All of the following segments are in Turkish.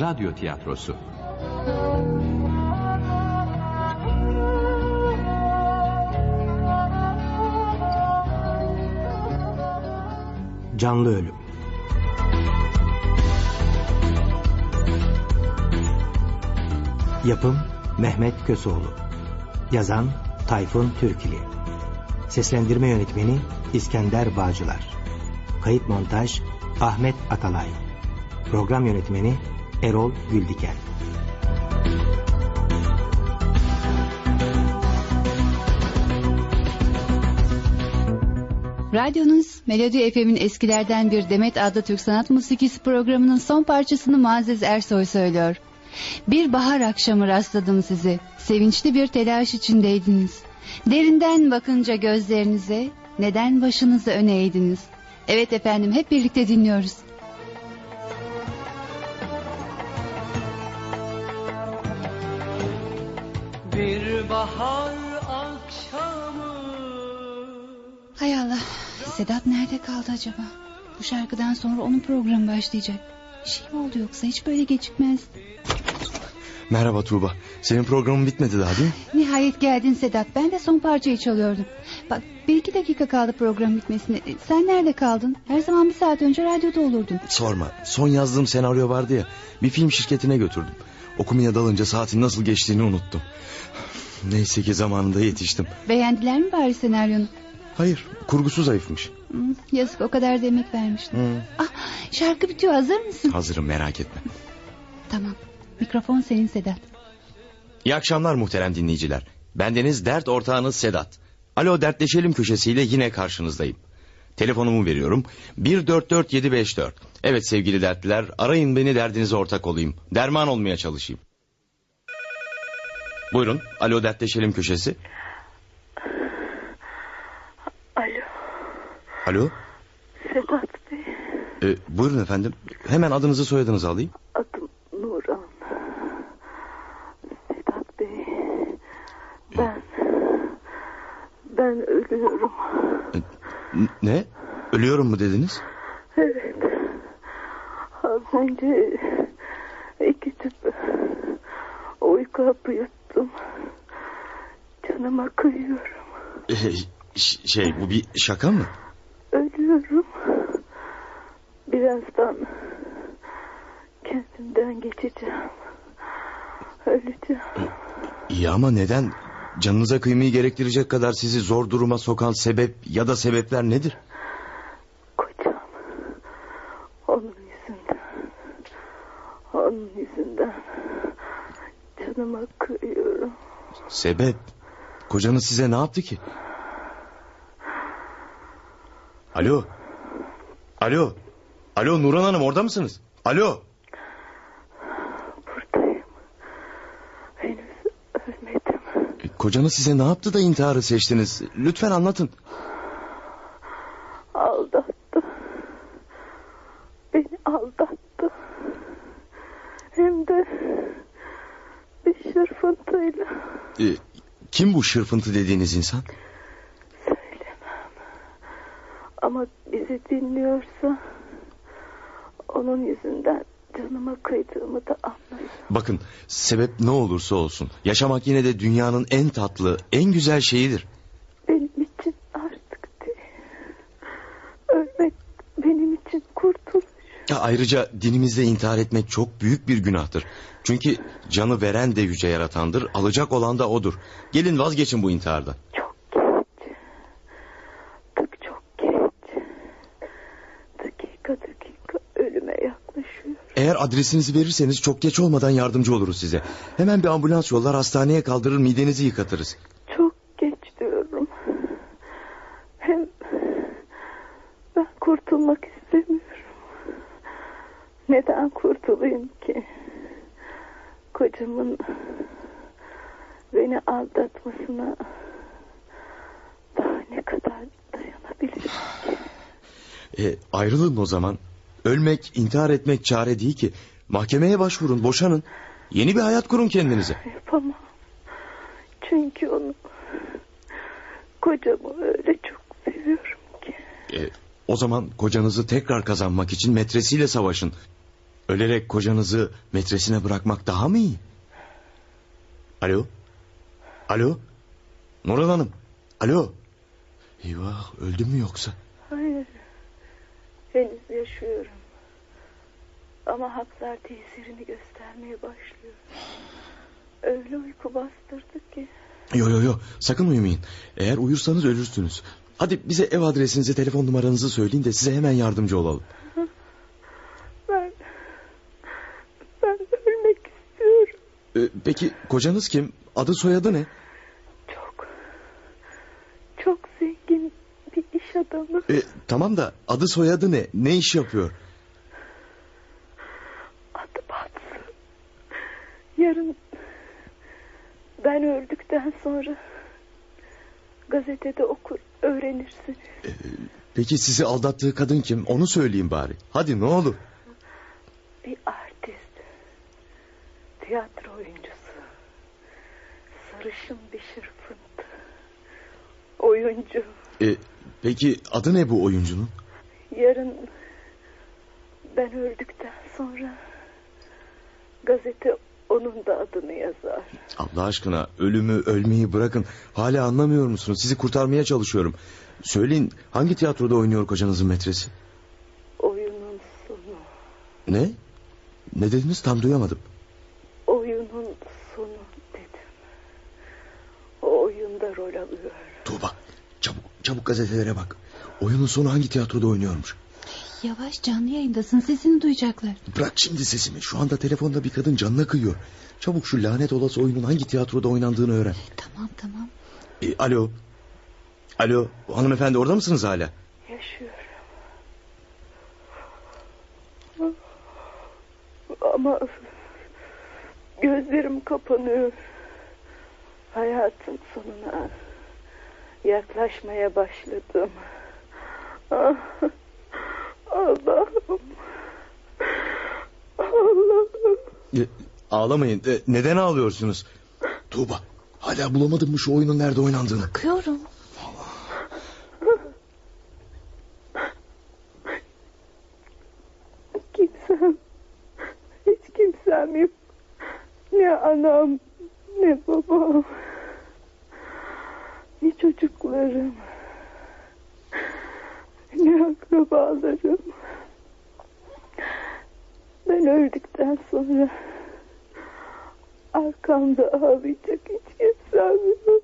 Radyo Tiyatrosu. Canlı Ölüm. Yapım Mehmet Köseoğlu. Yazan Tayfun Türkili. Seslendirme Yönetmeni İskender Bağcılar. Kayıt Montaj Ahmet Atalay. Program Yönetmeni Erol Güldiken Radyonuz Melodi FM'in eskilerden bir Demet adlı Türk sanat musikisi programının son parçasını Muazzez Ersoy söylüyor. Bir bahar akşamı rastladım sizi. Sevinçli bir telaş içindeydiniz. Derinden bakınca gözlerinize neden başınızı öne eğdiniz? Evet efendim hep birlikte dinliyoruz. Bir bahar akşamı Hay Allah Sedat nerede kaldı acaba? Bu şarkıdan sonra onun programı başlayacak. Bir şey mi oldu yoksa hiç böyle gecikmez. Merhaba Tuğba. Senin programın bitmedi daha değil mi? Nihayet geldin Sedat. Ben de son parçayı çalıyordum. Bak bir iki dakika kaldı program bitmesine. E, Sen nerede kaldın? Her zaman bir saat önce radyoda olurdun. Sorma. Son yazdığım senaryo vardı ya. Bir film şirketine götürdüm. Okumaya dalınca saatin nasıl geçtiğini unuttum. Neyse ki zamanında yetiştim. Beğendiler mi bari senaryonu? Hayır kurgusu zayıfmış. Hmm, yazık o kadar da emek vermiştim. Hı. Ah, şarkı bitiyor hazır mısın? Hazırım merak etme. Tamam. Mikrofon senin Sedat. İyi akşamlar muhterem dinleyiciler. Bendeniz dert ortağınız Sedat. Alo dertleşelim köşesiyle yine karşınızdayım. Telefonumu veriyorum. 144754. Evet sevgili dertliler arayın beni derdinize ortak olayım. Derman olmaya çalışayım. Buyurun. Alo dertleşelim köşesi. Alo Alo. Sedat Bey Ee, buyurun efendim. Hemen adınızı soyadınızı alayım. adım Nuran. Sedat Bey ben ben ölüyorum. N- ne? Ölüyorum mu dediniz? Evet az önce iki tüp uyku hapı yuttum. Canıma kıyıyorum. Ee, şey bu bir şaka mı? Ölüyorum. Birazdan kendimden geçeceğim. Öleceğim. İyi ama neden? Canınıza kıymayı gerektirecek kadar sizi zor duruma sokan sebep ya da sebepler nedir? Kocam. Onun yüzünden. Onun yüzünden. Canıma kıyıyorum. Sebep? Kocanız size ne yaptı ki? Alo. Alo. Alo Nurhan Hanım orada mısınız? Alo. Buradayım. Henüz ölmedim. E, Kocanız size ne yaptı da intiharı seçtiniz? Lütfen anlatın. Aldattı. Beni aldattı. Hem de bir şırfıntıyla. E, kim bu şırfıntı dediğiniz insan? Söylemem. Ama bizi dinliyorsa onun yüzünden canıma kıydığımı da anlasın. Bakın sebep ne olursa olsun yaşamak yine de dünyanın en tatlı, en güzel şeyidir. Benim için artık değil. Ölmek benim için kurtuluş. Ya ayrıca dinimizde intihar etmek çok büyük bir günahtır. Çünkü canı veren de yüce yaratandır, alacak olan da odur. Gelin vazgeçin bu intihardan. Çok geç. Tık çok geç. Dakika dakika ölüme yaklaşıyor. Eğer adresinizi verirseniz çok geç olmadan yardımcı oluruz size. Hemen bir ambulans yollar hastaneye kaldırır midenizi yıkatırız. Çok geç diyorum. Hem ben kurtulmak istemiyorum. Neden kurtulayım ki? Kocamın beni aldatmasına daha ne kadar dayanabilirim ki? E, ayrılın o zaman. Ölmek, intihar etmek çare değil ki. Mahkemeye başvurun, boşanın. Yeni bir hayat kurun kendinize. Yapamam. Çünkü onu kocamı öyle çok seviyorum ki. E, o zaman kocanızı tekrar kazanmak için metresiyle savaşın. Ölerek kocanızı metresine bırakmak daha mı iyi? Alo? Alo? Nurhan Hanım? Alo? Eyvah öldü mü yoksa? Yaşıyorum. Ama haplar tesirini göstermeye başlıyor. Öyle uyku bastırdı ki. Yo yo yo sakın uyumayın. Eğer uyursanız ölürsünüz. Hadi bize ev adresinizi telefon numaranızı söyleyin de size hemen yardımcı olalım. Ben... Ben ölmek istiyorum. Ee, peki kocanız kim? Adı soyadı ne? Çok... Çok zengin bir iş adamı. Ee, tamam da adı soyadı ne? Ne iş yapıyor? Adı batsın. Yarın... Ben öldükten sonra... Gazetede okur, öğrenirsin. Peki sizi aldattığı kadın kim? Onu söyleyin bari. Hadi ne olur. Bir artist. Tiyatro oyuncusu. Sarışın bir şırfıntı. Oyuncu. Ee, peki adı ne bu oyuncunun? Yarın ben öldükten sonra gazete onun da adını yazar. Allah aşkına ölümü ölmeyi bırakın. Hala anlamıyor musunuz? Sizi kurtarmaya çalışıyorum. Söyleyin hangi tiyatroda oynuyor kocanızın metresi? Oyunun sonu. Ne? Ne dediniz tam duyamadım. Oyunun sonu dedim. O oyunda rol alıyor. Tuğba çabuk gazetelere bak. Oyunun sonu hangi tiyatroda oynuyormuş? Yavaş canlı yayındasın sesini duyacaklar. Bırak şimdi sesimi. Şu anda telefonda bir kadın canına kıyıyor. Çabuk şu lanet olası oyunun hangi tiyatroda oynandığını öğren. Tamam tamam. E, alo. Alo hanımefendi orada mısınız hala? Yaşıyorum. Ama gözlerim kapanıyor. Hayatın sonuna yaklaşmaya başladım. Ah, Allah'ım. Allah'ım. Ağlamayın. E, neden ağlıyorsunuz? Tuğba hala bulamadın mı şu oyunun nerede oynandığını? Bakıyorum. Kimsem, hiç kimsem yok. Ne anam, ne babam, ne çocuklarım, ne akrabalarım. Ben öldükten sonra arkamda ağlayacak hiç kimsem yok.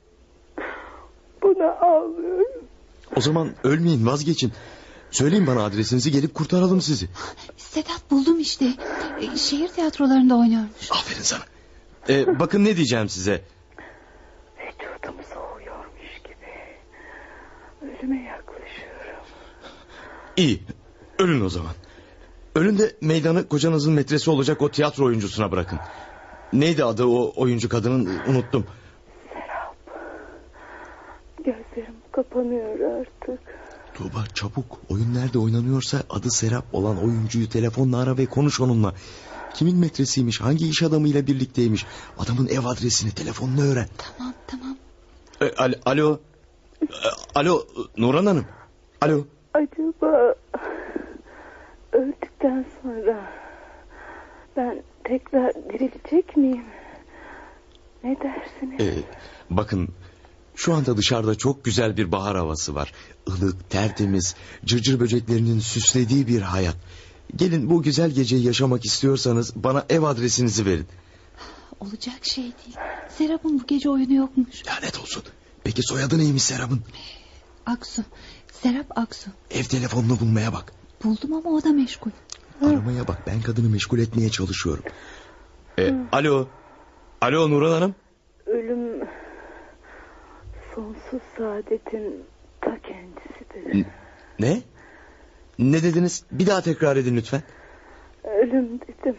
Buna ağlıyorum. O zaman ölmeyin vazgeçin. Söyleyin bana adresinizi gelip kurtaralım sizi. Sedat buldum işte. E, Şehir tiyatrolarında oynuyormuş. Aferin sana. E, bakın ne diyeceğim size. Vücudum soğuyormuş gibi. Ölüme yaklaşıyorum. İyi ölün o zaman. Ölün de meydanı kocanızın metresi olacak o tiyatro oyuncusuna bırakın. Neydi adı o oyuncu kadının unuttum. Serap. Gözlerim kapanıyor artık. Tuğba çabuk oyun nerede oynanıyorsa adı Serap olan oyuncuyu telefonla ara ve konuş onunla. Kimin metresiymiş hangi iş adamıyla birlikteymiş adamın ev adresini telefonla öğren. Tamam tamam. E, al- alo alo Nurhan Hanım alo Acaba öldükten sonra ben tekrar dirilecek miyim? Ne dersiniz? E, bakın şu anda dışarıda çok güzel bir bahar havası var. Ilık, tertemiz, cırcır böceklerinin süslediği bir hayat. Gelin bu güzel geceyi yaşamak istiyorsanız bana ev adresinizi verin. Olacak şey değil. Serap'ın bu gece oyunu yokmuş. Lanet olsun. Peki soyadı neymiş Serap'ın? Aksu. Serap Aksu. Ev telefonunu bulmaya bak. Buldum ama o da meşgul. Aramaya bak ben kadını meşgul etmeye çalışıyorum. E, alo. Alo Nurhan Hanım. Ölüm sonsuz saadetin ta kendisidir. Ne? Ne dediniz? Bir daha tekrar edin lütfen. Ölüm dedim.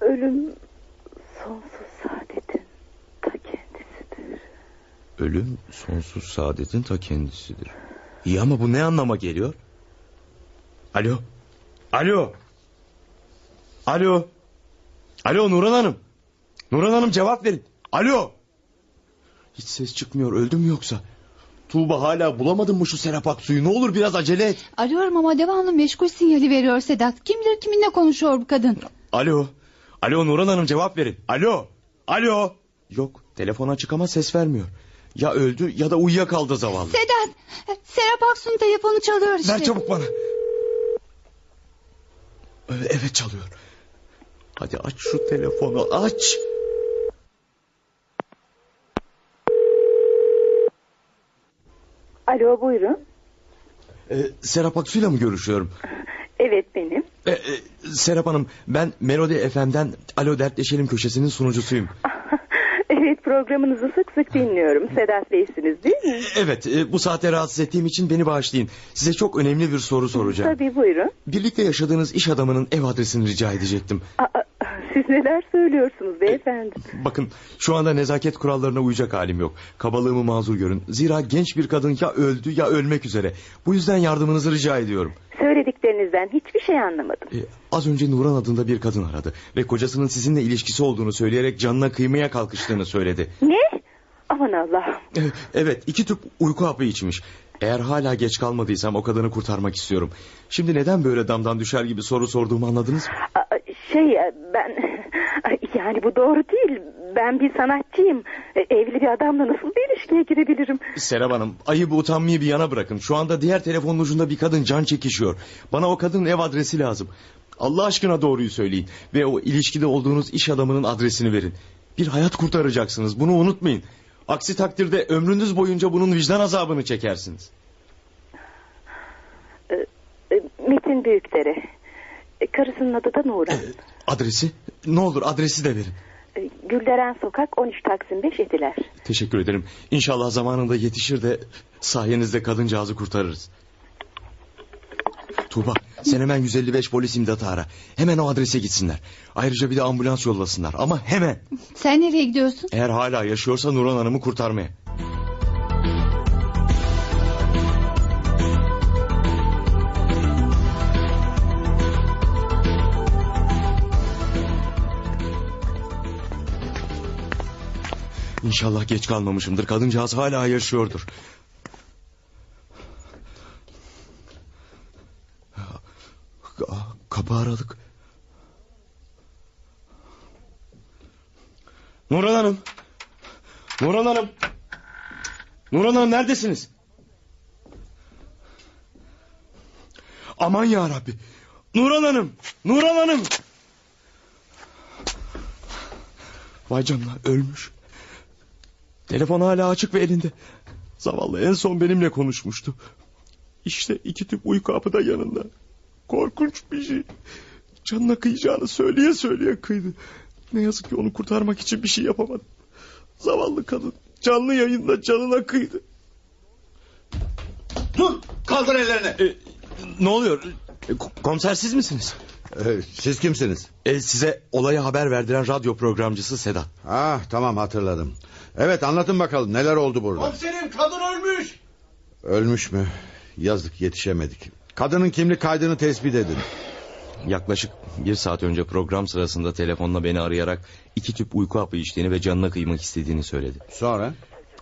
Ölüm sonsuz saadetin ta kendisidir. Ölüm sonsuz saadetin ta kendisidir. İyi ama bu ne anlama geliyor? Alo. Alo. Alo. Alo Nurhan Hanım. Nurhan Hanım cevap verin. Alo. Hiç ses çıkmıyor öldü mü yoksa? Tuğba hala bulamadın mı şu Serap Aksu'yu? Ne olur biraz acele et. Arıyorum ama devamlı meşgul sinyali veriyor Sedat. Kim bilir kiminle konuşuyor bu kadın. Alo. Alo Nurhan Hanım cevap verin. Alo. Alo. Yok telefon açık ama ses vermiyor. Ya öldü ya da uyuyakaldı zavallı. Sedat, Serap Aksu'nun telefonu çalıyor işte. Ver çabuk bana. Evet, çalıyor. Hadi aç şu telefonu aç. Alo buyurun. Ee, Serap Aksu'yla mı görüşüyorum? Evet benim. Ee, e, Serap Hanım ben Melodi FM'den Alo Dertleşelim köşesinin sunucusuyum. Evet programınızı sık sık dinliyorum. Sedat Bey'siniz değil mi? Evet e, bu saate rahatsız ettiğim için beni bağışlayın. Size çok önemli bir soru soracağım. Tabii buyurun. Birlikte yaşadığınız iş adamının ev adresini rica edecektim. Aa, siz neler söylüyorsunuz beyefendi? Bakın şu anda nezaket kurallarına uyacak halim yok. Kabalığımı mazur görün. Zira genç bir kadın ya öldü ya ölmek üzere. Bu yüzden yardımınızı rica ediyorum. Söylediklerinizden hiçbir şey anlamadım. Ee, az önce Nuran adında bir kadın aradı. Ve kocasının sizinle ilişkisi olduğunu söyleyerek canına kıymaya kalkıştığını söyledi. Ne? Aman Allah'ım. Ee, evet iki tüp uyku hapı içmiş. Eğer hala geç kalmadıysam o kadını kurtarmak istiyorum. Şimdi neden böyle damdan düşer gibi soru sorduğumu anladınız mı? Şey ben yani bu doğru değil. Ben bir sanatçıyım. E, Evli bir adamla nasıl bir ilişkiye girebilirim? Serap Hanım ayıbı utanmayı bir yana bırakın. Şu anda diğer telefonun ucunda bir kadın can çekişiyor. Bana o kadının ev adresi lazım. Allah aşkına doğruyu söyleyin. Ve o ilişkide olduğunuz iş adamının adresini verin. Bir hayat kurtaracaksınız bunu unutmayın. Aksi takdirde ömrünüz boyunca bunun vicdan azabını çekersiniz. E, e, Metin Büyükdere. E, Karısının adı da Nuran. Adresi? Ne olur adresi de verin. E, Gülderen Sokak 13 Taksim 5 Etiler. Teşekkür ederim. İnşallah zamanında yetişir de sayenizde kadıncağızı kurtarırız. Tuğba sen hemen 155 polis imdatı ara. Hemen o adrese gitsinler. Ayrıca bir de ambulans yollasınlar ama hemen. Sen nereye gidiyorsun? Eğer hala yaşıyorsa Nurhan Hanım'ı kurtarmaya. İnşallah geç kalmamışımdır. Kadıncağız hala yaşıyordur. Ka- Kapı aradık. Nurhan Hanım. Nurhan Hanım. Nurhan Hanım neredesiniz? Aman ya Rabbi. Nurhan Hanım. Nurhan Hanım. Vay canına ölmüş. Telefon hala açık ve elinde. Zavallı en son benimle konuşmuştu. İşte iki tüp uyku hapı da yanında. Korkunç bir şey. Canına kıyacağını söyleye söyleye kıydı. Ne yazık ki onu kurtarmak için bir şey yapamadım. Zavallı kadın canlı yayında canına kıydı. Dur kaldır ellerini. E, ne oluyor? E, ko- komiser siz misiniz? Ee, siz kimsiniz? E, size olaya haber verdiren radyo programcısı Sedat. Ah tamam hatırladım. Evet anlatın bakalım neler oldu burada. Komiserim kadın ölmüş. Ölmüş mü? Yazık yetişemedik. Kadının kimlik kaydını tespit edin. Yaklaşık bir saat önce program sırasında telefonla beni arayarak iki tüp uyku hapı içtiğini ve canına kıymak istediğini söyledi. Sonra?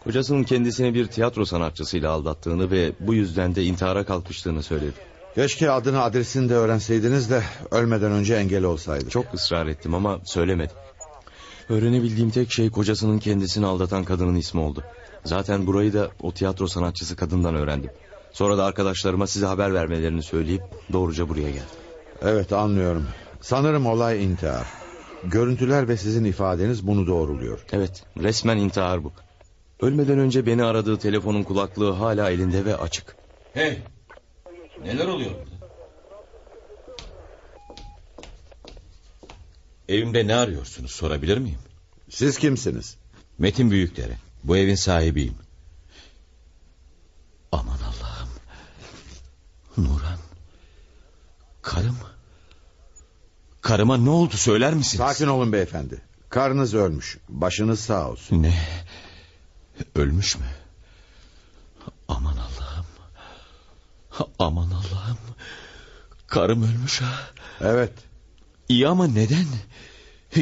Kocasının kendisini bir tiyatro sanatçısıyla aldattığını ve bu yüzden de intihara kalkıştığını söyledi. Keşke adını adresini de öğrenseydiniz de ölmeden önce engel olsaydı. Çok ısrar ettim ama söylemedi. Öğrenebildiğim tek şey kocasının kendisini aldatan kadının ismi oldu. Zaten burayı da o tiyatro sanatçısı kadından öğrendim. Sonra da arkadaşlarıma size haber vermelerini söyleyip doğruca buraya geldim. Evet anlıyorum. Sanırım olay intihar. Görüntüler ve sizin ifadeniz bunu doğruluyor. Evet resmen intihar bu. Ölmeden önce beni aradığı telefonun kulaklığı hala elinde ve açık. Hey! Neler oluyor Evimde ne arıyorsunuz sorabilir miyim? Siz kimsiniz? Metin Büyükdere. Bu evin sahibiyim. Aman Allah'ım. Nuran. Karım. Karıma ne oldu söyler misiniz? Sakin olun beyefendi. Karınız ölmüş. Başınız sağ olsun. Ne? Ölmüş mü? Aman Allah'ım. Aman Allah'ım. Karım ölmüş ha. Evet. İyi ama neden?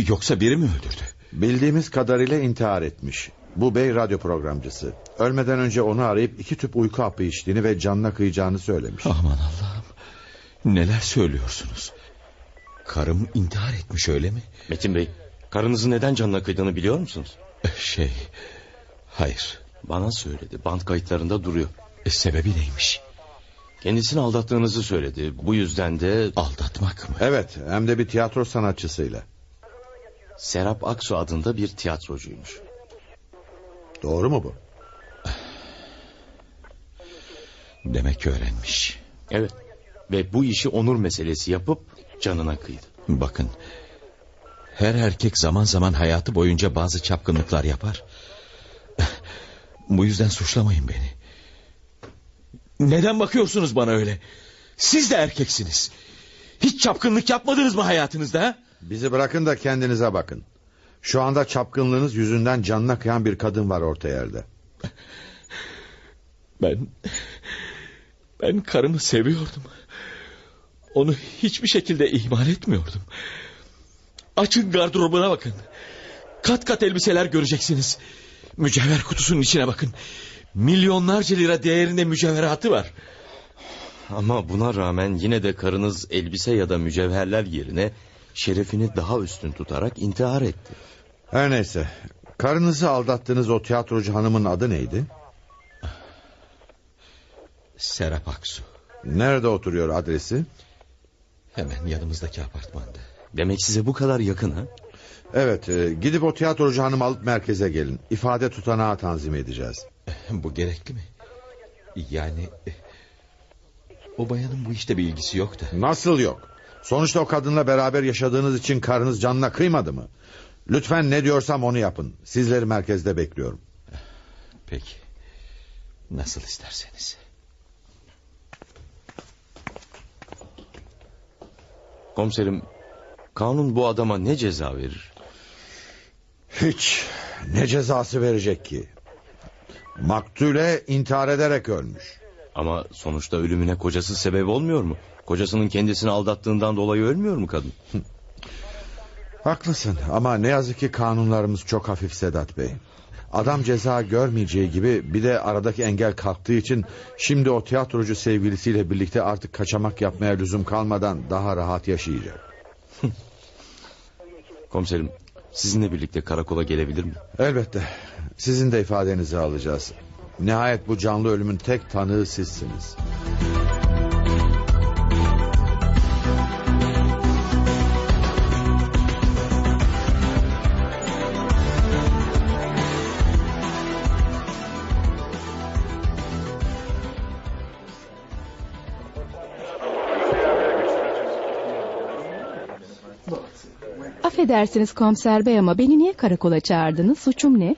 Yoksa biri mi öldürdü? Bildiğimiz kadarıyla intihar etmiş. Bu bey radyo programcısı. Ölmeden önce onu arayıp iki tüp uyku hapı içtiğini ve canına kıyacağını söylemiş. Aman Allah'ım. Neler söylüyorsunuz? Karım intihar etmiş öyle mi? Metin Bey, karınızın neden canına kıydığını biliyor musunuz? Şey... Hayır. Bana söyledi. Band kayıtlarında duruyor. E, sebebi neymiş? Kendisini aldattığınızı söyledi. Bu yüzden de Aldatmak mı? Evet hem de bir tiyatro sanatçısıyla. Serap Aksu adında bir tiyatrocuymuş. Doğru mu bu? Demek öğrenmiş. Evet. Ve bu işi onur meselesi yapıp canına kıydı. Bakın. Her erkek zaman zaman hayatı boyunca bazı çapkınlıklar yapar. Bu yüzden suçlamayın beni. Neden bakıyorsunuz bana öyle? Siz de erkeksiniz. Hiç çapkınlık yapmadınız mı hayatınızda? ha? Bizi bırakın da kendinize bakın. Şu anda çapkınlığınız yüzünden canına kıyan bir kadın var orta yerde. Ben... Ben karımı seviyordum. Onu hiçbir şekilde ihmal etmiyordum. Açın gardırobuna bakın. Kat kat elbiseler göreceksiniz. Mücevher kutusunun içine bakın. Milyonlarca lira değerinde mücevheratı var. Ama buna rağmen yine de karınız elbise ya da mücevherler yerine şerefini daha üstün tutarak intihar etti. Her neyse. Karınızı aldattığınız o tiyatrocu hanımın adı neydi? Serap Aksu. Nerede oturuyor adresi? Hemen yanımızdaki apartmanda. Demek size bu kadar yakın ha? Evet e, gidip o tiyatrocu hanımı alıp merkeze gelin. İfade tutanağı tanzim edeceğiz. Bu gerekli mi? Yani... e, O bayanın bu işte bir ilgisi yok da. Nasıl yok? Sonuçta o kadınla beraber yaşadığınız için karınız canına kıymadı mı? Lütfen ne diyorsam onu yapın. Sizleri merkezde bekliyorum. Peki. Nasıl isterseniz. Komiserim, kanun bu adama ne ceza verir? Hiç. Ne cezası verecek ki? Maktule intihar ederek ölmüş. Ama sonuçta ölümüne kocası sebep olmuyor mu? Kocasının kendisini aldattığından dolayı ölmüyor mu kadın? Haklısın ama ne yazık ki kanunlarımız çok hafif Sedat Bey. Adam ceza görmeyeceği gibi bir de aradaki engel kalktığı için şimdi o tiyatrocu sevgilisiyle birlikte artık kaçamak yapmaya lüzum kalmadan daha rahat yaşayacak. Komiserim, sizinle birlikte karakola gelebilir mi? Elbette. Sizin de ifadenizi alacağız. Nihayet bu canlı ölümün tek tanığı sizsiniz. Affedersiniz komiser bey ama beni niye karakola çağırdınız? Suçum ne?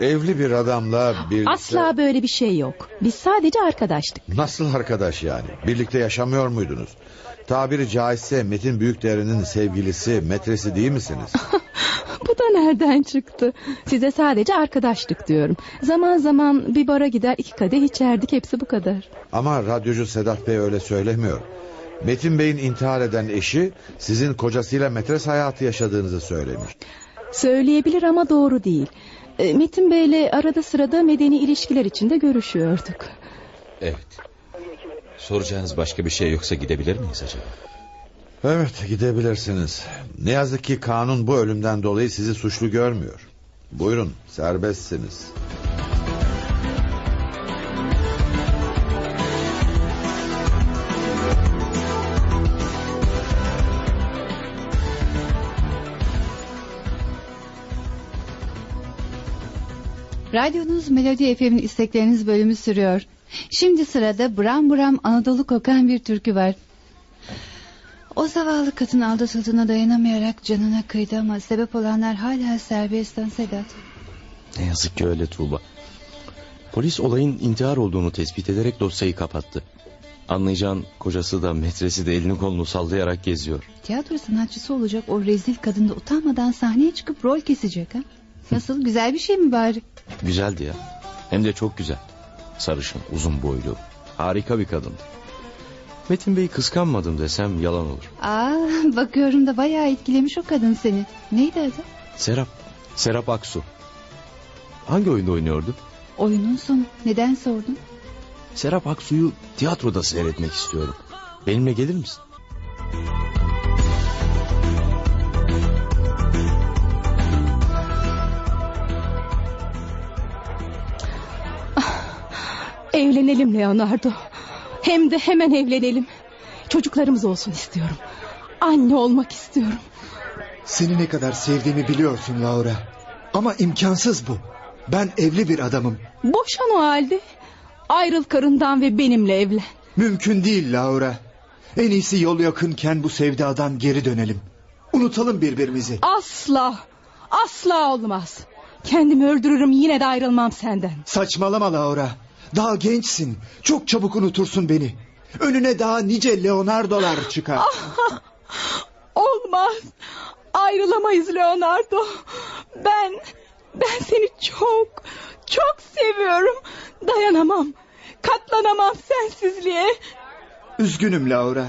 Evli bir adamla birlikte... Asla böyle bir şey yok. Biz sadece arkadaştık. Nasıl arkadaş yani? Birlikte yaşamıyor muydunuz? Tabiri caizse Metin Büyükdere'nin sevgilisi, metresi değil misiniz? Bu da nereden çıktı? Size sadece arkadaştık diyorum. Zaman zaman bir bara gider iki kadeh içerdik hepsi bu kadar. Ama radyocu Sedat Bey öyle söylemiyor. Metin Bey'in intihar eden eşi sizin kocasıyla metres hayatı yaşadığınızı söylemiş. Söyleyebilir ama doğru değil. E, Metin Bey'le arada sırada medeni ilişkiler içinde görüşüyorduk. Evet. Soracağınız başka bir şey yoksa gidebilir miyiz acaba? Evet gidebilirsiniz. Ne yazık ki kanun bu ölümden dolayı sizi suçlu görmüyor. Buyurun serbestsiniz. Radyonuz Melodi FM'in istekleriniz bölümü sürüyor. Şimdi sırada Bram Bram Anadolu kokan bir türkü var. O zavallı kadın aldatıldığına dayanamayarak canına kıydı ama sebep olanlar hala serbestten Sedat. Ne yazık ki öyle Tuğba. Polis olayın intihar olduğunu tespit ederek dosyayı kapattı. Anlayacağın kocası da metresi de elini kolunu sallayarak geziyor. Tiyatro sanatçısı olacak o rezil kadın da utanmadan sahneye çıkıp rol kesecek ha? Nasıl güzel bir şey mi bari? Güzeldi ya. Hem de çok güzel. Sarışın, uzun boylu. Harika bir kadındı. Metin Bey'i kıskanmadım desem yalan olur. Aa, bakıyorum da bayağı etkilemiş o kadın seni. Neydi adı? Serap, Serap Aksu. Hangi oyunda oynuyordu? Oyunun sonu. Neden sordun? Serap Aksu'yu tiyatroda seyretmek istiyorum. Benimle gelir misin? Evlenelim Leonardo. Hem de hemen evlenelim. Çocuklarımız olsun istiyorum. Anne olmak istiyorum. Seni ne kadar sevdiğimi biliyorsun Laura. Ama imkansız bu. Ben evli bir adamım. Boşan o halde. Ayrıl karından ve benimle evlen. Mümkün değil Laura. En iyisi yol yakınken bu sevdadan geri dönelim. Unutalım birbirimizi. Asla. Asla olmaz. Kendimi öldürürüm yine de ayrılmam senden. Saçmalama Laura. Daha gençsin. Çok çabuk unutursun beni. Önüne daha nice Leonardo'lar çıkar. Olmaz. Ayrılamayız Leonardo. Ben, ben seni çok, çok seviyorum. Dayanamam. Katlanamam sensizliğe. Üzgünüm Laura.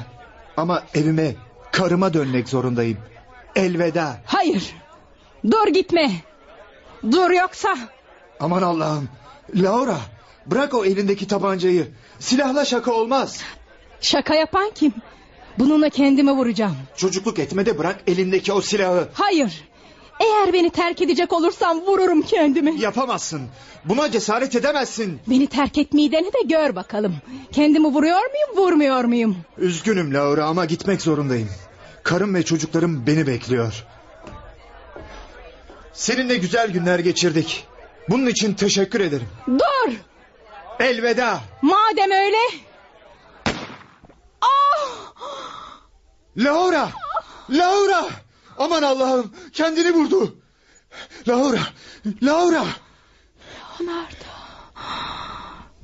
Ama evime, karıma dönmek zorundayım. Elveda. Hayır. Dur gitme. Dur yoksa. Aman Allah'ım. Laura, bırak o elindeki tabancayı. Silahla şaka olmaz. Şaka yapan kim? Bununla kendimi vuracağım. Çocukluk etme de bırak elindeki o silahı. Hayır. Eğer beni terk edecek olursam vururum kendimi. Yapamazsın. Buna cesaret edemezsin. Beni terk etmeyi dene de gör bakalım. Kendimi vuruyor muyum vurmuyor muyum? Üzgünüm Laura ama gitmek zorundayım. Karım ve çocuklarım beni bekliyor. Seninle güzel günler geçirdik. Bunun için teşekkür ederim. Dur. Elveda. Madem öyle. Ah! Laura! Laura! Aman Allah'ım kendini vurdu. Laura! Laura! Leonardo.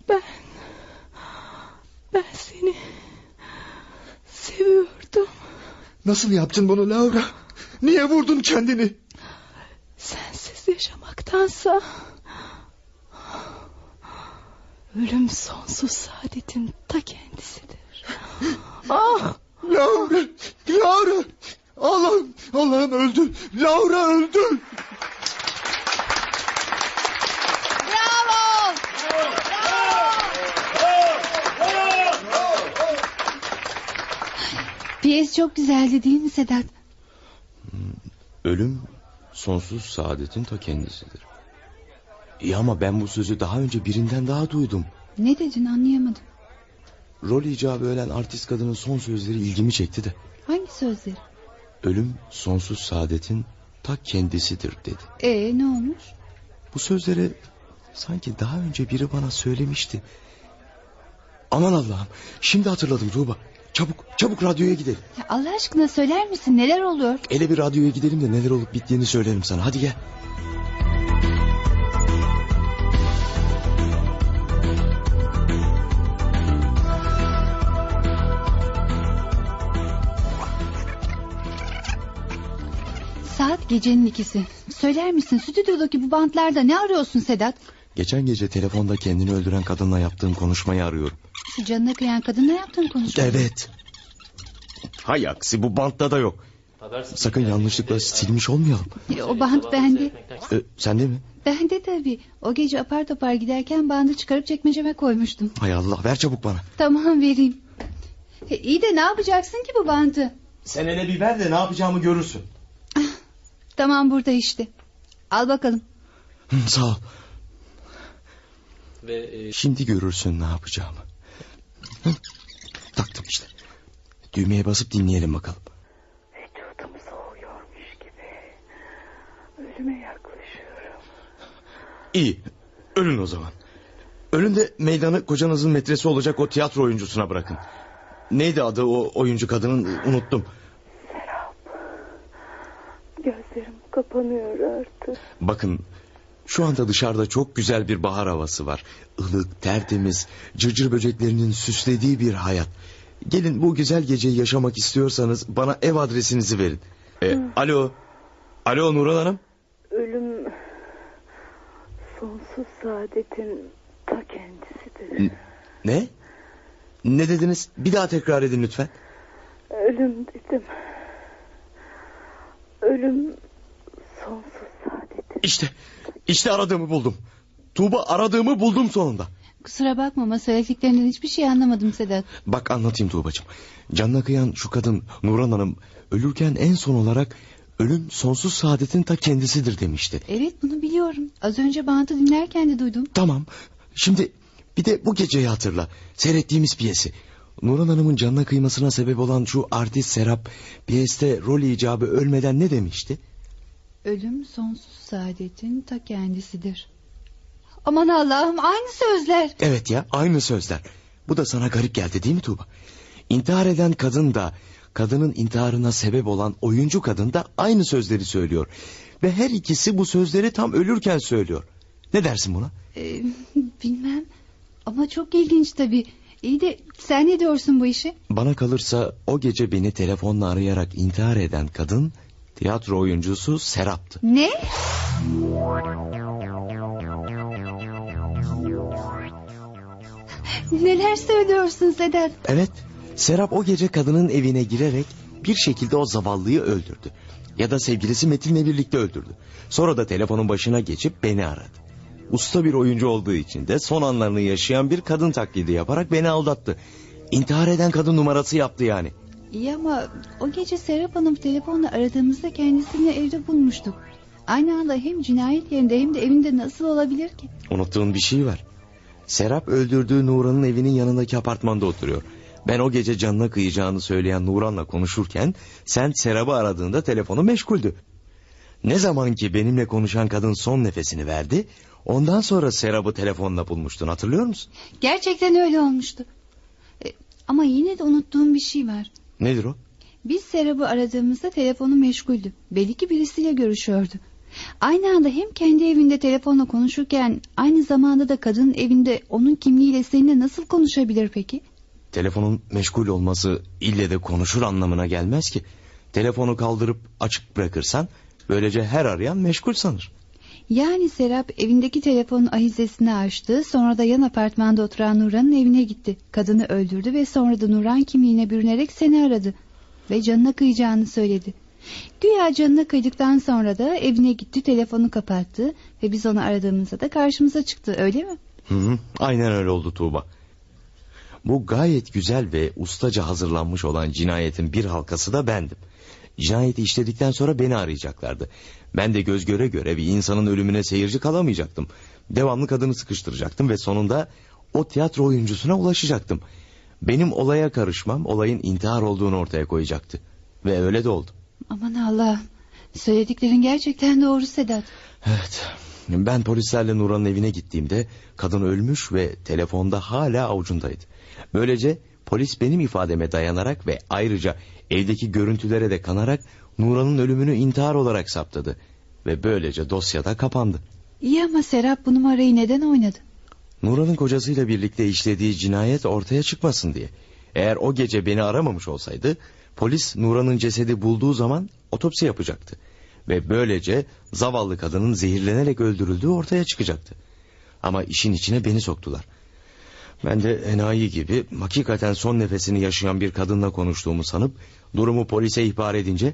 Ben... Ben seni... Seviyordum. Nasıl yaptın bunu Laura? Niye vurdun kendini? Sensiz yaşamaktansa... Ölüm sonsuz saadetin ta kendisidir. Ah! Laura! Laura! Allah'ım! Allah'ım öldü. Laura öldü. Piyes çok güzeldi değil mi Sedat? Ölüm sonsuz saadetin ta kendisidir. İyi ama ben bu sözü daha önce birinden daha duydum. Ne dedin anlayamadım. Rol icabı ölen artist kadının son sözleri ilgimi çekti de. Hangi sözleri? Ölüm sonsuz saadetin ta kendisidir dedi. Ee ne olmuş? Bu sözleri sanki daha önce biri bana söylemişti. Aman Allah'ım şimdi hatırladım Tuğba. Çabuk çabuk radyoya gidelim. Ya Allah aşkına söyler misin neler oluyor? Ele bir radyoya gidelim de neler olup bittiğini söylerim sana. Hadi gel. Gecenin ikisi. Söyler misin stüdyodaki bu bantlarda ne arıyorsun Sedat? Geçen gece telefonda kendini öldüren kadınla yaptığım konuşmayı arıyorum. Şu canına kıyan kadınla yaptığın konuşma. Evet. Hay aksi bu bantta da yok. Sakın yanlışlıkla silmiş olmayalım. E, O bant bende. Ee, sende mi? Bende tabii. O gece apar topar giderken bandı çıkarıp çekmeceme koymuştum. Hay Allah ver çabuk bana. Tamam vereyim. E, iyi de ne yapacaksın ki bu bandı? Sen hele bir ver de ne yapacağımı görürsün. Tamam burada işte. Al bakalım. Sağ ol. Şimdi görürsün ne yapacağımı. Hı, taktım işte. Düğmeye basıp dinleyelim bakalım. Vücudum soğuyormuş gibi. Ölüme yaklaşıyorum. İyi. Ölün o zaman. Ölün de meydanı kocanızın metresi olacak o tiyatro oyuncusuna bırakın. Neydi adı o oyuncu kadının unuttum. Gözlerim kapanıyor artık. Bakın şu anda dışarıda çok güzel bir bahar havası var. Ilık, tertemiz, cırcır böceklerinin süslediği bir hayat. Gelin bu güzel geceyi yaşamak istiyorsanız bana ev adresinizi verin. E, alo. Alo Nurhan Hanım. Ölüm sonsuz saadetin ta kendisidir. Ne? Ne dediniz? Bir daha tekrar edin lütfen. Ölüm dedim. Ölüm sonsuz saadetin. İşte İşte aradığımı buldum. Tuğba aradığımı buldum sonunda. Kusura bakma ama söylediklerinden hiçbir şey anlamadım Sedat. Bak anlatayım Tuğbacığım. Canına kıyan şu kadın Nuran Hanım ölürken en son olarak ölüm sonsuz saadetin ta kendisidir demişti. Evet bunu biliyorum. Az önce bantı dinlerken de duydum. Tamam. Şimdi bir de bu geceyi hatırla. Seyrettiğimiz piyesi. Nuran Hanım'ın canına kıymasına sebep olan şu artist Serap piyeste rol icabı ölmeden ne demişti? Ölüm sonsuz saadetin ta kendisidir. Aman Allah'ım aynı sözler. Evet ya aynı sözler. Bu da sana garip geldi değil mi Tuğba? İntihar eden kadın da kadının intiharına sebep olan oyuncu kadın da aynı sözleri söylüyor. Ve her ikisi bu sözleri tam ölürken söylüyor. Ne dersin buna? Ee, bilmem ama çok ilginç tabii. İyi de sen ne diyorsun bu işe? Bana kalırsa o gece beni telefonla arayarak intihar eden kadın tiyatro oyuncusu Serap'tı. Ne? Neler söylüyorsun Sedat? Evet, Serap o gece kadının evine girerek bir şekilde o zavallıyı öldürdü. Ya da sevgilisi Metin'le birlikte öldürdü. Sonra da telefonun başına geçip beni aradı. Usta bir oyuncu olduğu için de son anlarını yaşayan bir kadın taklidi yaparak beni aldattı. İntihar eden kadın numarası yaptı yani. İyi ama o gece Serap Hanım telefonla aradığımızda kendisini evde bulmuştuk. Aynı anda hem cinayet yerinde hem de evinde nasıl olabilir ki? Unuttuğun bir şey var. Serap öldürdüğü Nuran'ın evinin yanındaki apartmanda oturuyor. Ben o gece canına kıyacağını söyleyen Nuran'la konuşurken sen Serap'ı aradığında telefonu meşguldü. Ne zaman ki benimle konuşan kadın son nefesini verdi, ondan sonra Serap'ı telefonla bulmuştun hatırlıyor musun? Gerçekten öyle olmuştu. E, ama yine de unuttuğum bir şey var. Nedir o? Biz Serap'ı aradığımızda telefonu meşguldü. Belli ki birisiyle görüşüyordu. Aynı anda hem kendi evinde telefonla konuşurken aynı zamanda da kadının evinde onun kimliğiyle seninle nasıl konuşabilir peki? Telefonun meşgul olması ille de konuşur anlamına gelmez ki. Telefonu kaldırıp açık bırakırsan böylece her arayan meşgul sanır. Yani Serap evindeki telefonun ahizesini açtı sonra da yan apartmanda oturan Nuran'ın evine gitti. Kadını öldürdü ve sonra da Nuran kimliğine bürünerek seni aradı. Ve canına kıyacağını söyledi. Güya canına kıydıktan sonra da evine gitti telefonu kapattı ve biz onu aradığımızda da karşımıza çıktı öyle mi? Hı hı, aynen öyle oldu Tuğba. Bu gayet güzel ve ustaca hazırlanmış olan cinayetin bir halkası da bendim. Cinayeti işledikten sonra beni arayacaklardı. Ben de göz göre göre bir insanın ölümüne seyirci kalamayacaktım. Devamlı kadını sıkıştıracaktım ve sonunda o tiyatro oyuncusuna ulaşacaktım. Benim olaya karışmam olayın intihar olduğunu ortaya koyacaktı. Ve öyle de oldu. Aman Allah. Söylediklerin gerçekten doğru Sedat. Evet. Ben polislerle Nuran'ın evine gittiğimde kadın ölmüş ve telefonda hala avucundaydı. Böylece polis benim ifademe dayanarak ve ayrıca evdeki görüntülere de kanarak Nuran'ın ölümünü intihar olarak saptadı. Ve böylece dosyada kapandı. İyi ama Serap bu numarayı neden oynadı? Nuran'ın kocasıyla birlikte işlediği cinayet ortaya çıkmasın diye. Eğer o gece beni aramamış olsaydı polis Nuran'ın cesedi bulduğu zaman otopsi yapacaktı. Ve böylece zavallı kadının zehirlenerek öldürüldüğü ortaya çıkacaktı. Ama işin içine beni soktular. Ben de enayi gibi hakikaten son nefesini yaşayan bir kadınla konuştuğumu sanıp durumu polise ihbar edince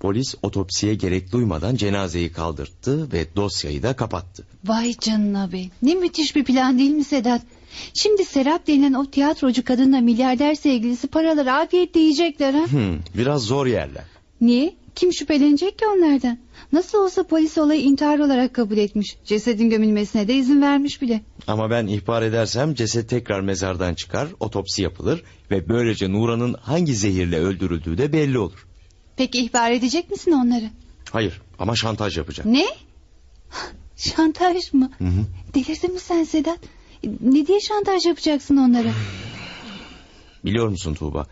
polis otopsiye gerek duymadan cenazeyi kaldırttı ve dosyayı da kapattı. Vay canına be. Ne müthiş bir plan değil mi Sedat? Şimdi Serap denilen o tiyatrocu kadınla milyarder sevgilisi paraları afiyetle yiyecekler ha? Hmm, biraz zor yerler. Niye? Kim şüphelenecek ki onlardan? Nasıl olsa polis olayı intihar olarak kabul etmiş. Cesedin gömülmesine de izin vermiş bile. Ama ben ihbar edersem ceset tekrar mezardan çıkar, otopsi yapılır ve böylece Nuran'ın hangi zehirle öldürüldüğü de belli olur. Peki ihbar edecek misin onları? Hayır ama şantaj yapacağım. Ne? Şantaj mı? Hı hı. Delirdin mi sen Sedat? Ne diye şantaj yapacaksın onlara? Biliyor musun Tuğba?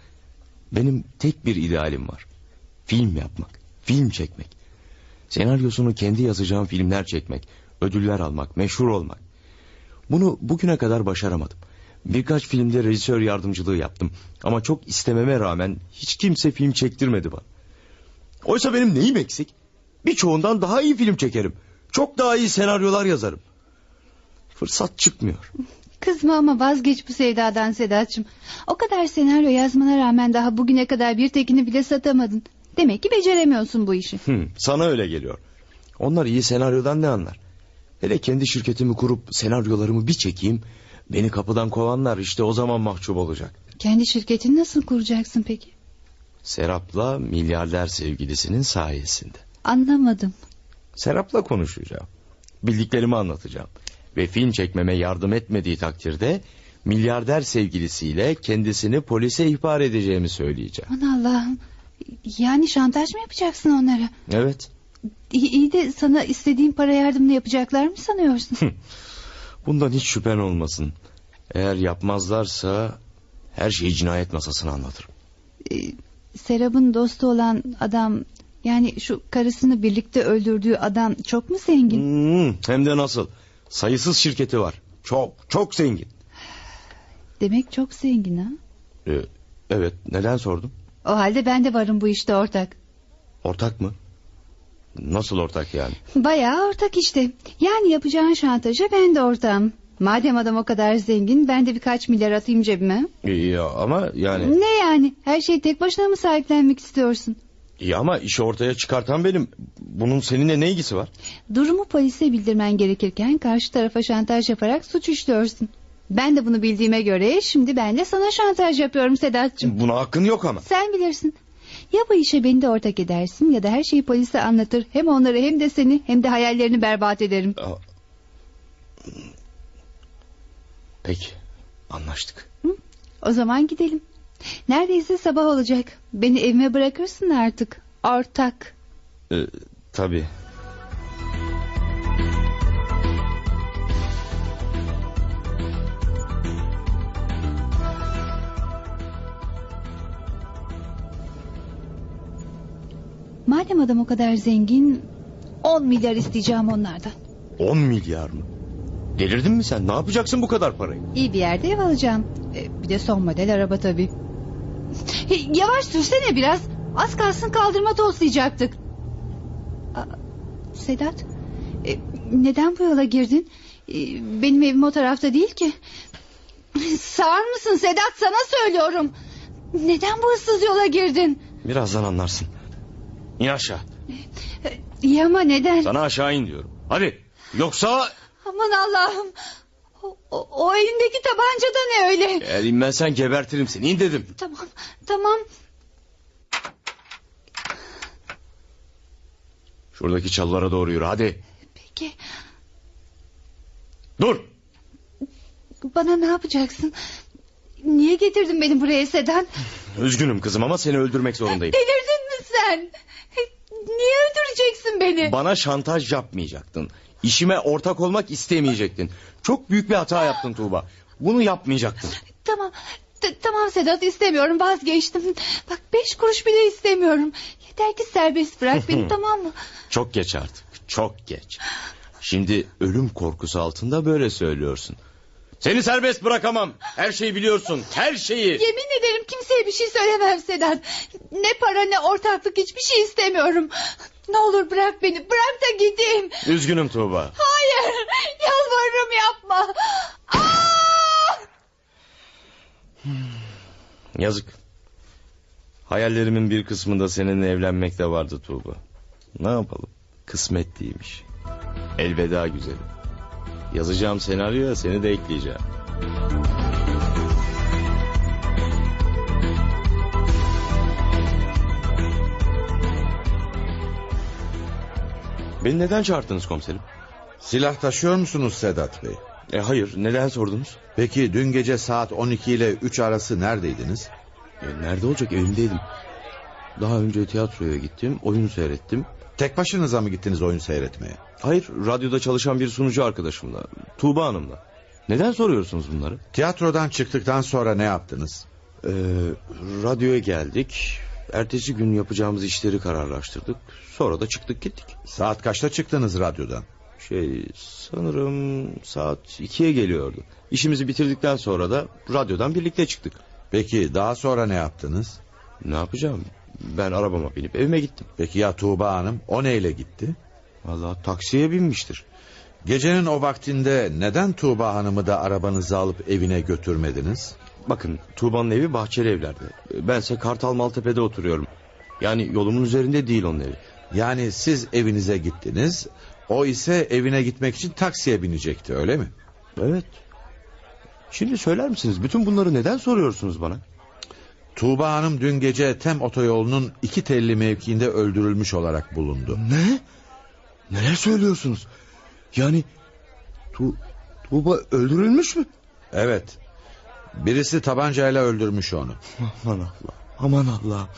Benim tek bir idealim var. Film yapmak, film çekmek. Senaryosunu kendi yazacağım filmler çekmek, ödüller almak, meşhur olmak. Bunu bugüne kadar başaramadım. Birkaç filmde rejisör yardımcılığı yaptım. Ama çok istememe rağmen hiç kimse film çektirmedi bana. Oysa benim neyim eksik? Birçoğundan daha iyi film çekerim. Çok daha iyi senaryolar yazarım. Fırsat çıkmıyor. Kızma ama vazgeç bu sevdadan Sedat'cığım. O kadar senaryo yazmana rağmen daha bugüne kadar bir tekini bile satamadın. Demek ki beceremiyorsun bu işi. Hı, sana öyle geliyor. Onlar iyi senaryodan ne anlar? Hele kendi şirketimi kurup senaryolarımı bir çekeyim. Beni kapıdan kovanlar işte o zaman mahcup olacak. Kendi şirketini nasıl kuracaksın peki? Serap'la milyarder sevgilisinin sayesinde. Anlamadım. Serap'la konuşacağım. Bildiklerimi anlatacağım. Ve film çekmeme yardım etmediği takdirde... ...milyarder sevgilisiyle kendisini polise ihbar edeceğimi söyleyeceğim. Aman Allah'ım. Yani şantaj mı yapacaksın onlara? Evet. İyi, iyi de sana istediğin para yardımını yapacaklar mı sanıyorsun? Bundan hiç şüphen olmasın. Eğer yapmazlarsa... ...her şeyi cinayet masasına anlatırım. Ee, Serap'ın dostu olan adam... Yani şu karısını birlikte öldürdüğü adam çok mu zengin? Hmm, hem de nasıl? Sayısız şirketi var. Çok çok zengin. Demek çok zengin ha? Ee, evet neden sordum? O halde ben de varım bu işte ortak. Ortak mı? Nasıl ortak yani? Bayağı ortak işte. Yani yapacağın şantaja ben de ortağım. Madem adam o kadar zengin ben de birkaç milyar atayım cebime. İyi ama yani... Ne yani? Her şeyi tek başına mı sahiplenmek istiyorsun? İyi ama işi ortaya çıkartan benim. Bunun seninle ne ilgisi var? Durumu polise bildirmen gerekirken karşı tarafa şantaj yaparak suç işliyorsun. Ben de bunu bildiğime göre şimdi ben de sana şantaj yapıyorum Sedat'cığım. Buna hakkın yok ama. Sen bilirsin. Ya bu işe beni de ortak edersin ya da her şeyi polise anlatır. Hem onları hem de seni hem de hayallerini berbat ederim. Peki anlaştık. O zaman gidelim. Neredeyse sabah olacak. Beni evime bırakırsın artık. Ortak. Ee, tabii. Madem adam o kadar zengin 10 milyar isteyeceğim onlardan. 10 milyar mı? Delirdin mi sen? Ne yapacaksın bu kadar parayı? İyi bir yerde ev alacağım. E, bir de son model araba tabii. Hey, yavaş sürsene biraz. Az kalsın kaldırma toslayacaktık. Aa, Sedat. e, neden bu yola girdin? E, benim evim o tarafta değil ki. Sağır mısın Sedat sana söylüyorum. Neden bu ıssız yola girdin? Birazdan anlarsın. İn aşağı. İyi ama neden? Sana aşağı in diyorum. Hadi. Yoksa Aman Allah'ım. O, o, o elindeki tabanca da ne öyle? eğer inmezsen gebertirim seni. İn dedim. Tamam tamam. Şuradaki çalılara doğru yürü hadi. Peki Dur. bana ne yapacaksın? Niye getirdin beni buraya Sedan? Üzgünüm kızım ama seni öldürmek zorundayım. Delirdin mi sen? Niye öldüreceksin beni? Bana şantaj yapmayacaktın. İşime ortak olmak istemeyecektin. Çok büyük bir hata yaptın Tuğba. Bunu yapmayacaktın. Tamam tamam Sedat istemiyorum vazgeçtim. Bak beş kuruş bile istemiyorum. Yeter ki serbest bırak beni tamam mı? Çok geç artık. Çok geç. Şimdi ölüm korkusu altında böyle söylüyorsun. Seni serbest bırakamam. Her şeyi biliyorsun. Her şeyi. Yemin ederim kimseye bir şey söylemem Sedat. Ne para ne ortaklık hiçbir şey istemiyorum. Ne olur bırak beni bırak da gideyim. Üzgünüm Tuğba. Hayır yalvarırım yapma. Aa! Yazık. Hayallerimin bir kısmında seninle evlenmek de vardı Tuğba. Ne yapalım? Kısmet değilmiş. Elveda güzelim. Yazacağım senaryoya seni de ekleyeceğim. Beni neden çağırdınız komiserim? Silah taşıyor musunuz Sedat Bey? E hayır neden sordunuz? Peki dün gece saat 12 ile 3 arası neredeydiniz? E, nerede olacak evimdeydim. Daha önce tiyatroya gittim oyun seyrettim. Tek başınıza mı gittiniz oyun seyretmeye? Hayır radyoda çalışan bir sunucu arkadaşımla Tuğba Hanım'la. Neden soruyorsunuz bunları? Tiyatrodan çıktıktan sonra ne yaptınız? Ee, radyoya geldik. Ertesi gün yapacağımız işleri kararlaştırdık. Sonra da çıktık gittik. Saat kaçta çıktınız radyodan? Şey sanırım saat ikiye geliyordu. İşimizi bitirdikten sonra da radyodan birlikte çıktık. Peki daha sonra ne yaptınız? Ne yapacağım? Ben arabama binip evime gittim. Peki ya Tuğba Hanım o neyle gitti? Vallahi taksiye binmiştir. Gecenin o vaktinde neden Tuğba Hanım'ı da arabanızı alıp evine götürmediniz? Bakın Tuğba'nın evi bahçeli evlerde. Bense Kartal Maltepe'de oturuyorum. Yani yolumun üzerinde değil onun evi. Yani siz evinize gittiniz, O ise evine gitmek için taksiye binecekti öyle mi? Evet. Şimdi söyler misiniz bütün bunları neden soruyorsunuz bana? Tuğba Hanım dün gece Tem otoyolunun iki telli mevkiinde öldürülmüş olarak bulundu. Ne? Neler söylüyorsunuz? Yani tu Tuğba öldürülmüş mü? Evet. Birisi tabancayla öldürmüş onu. Aman Allah. Aman Allah.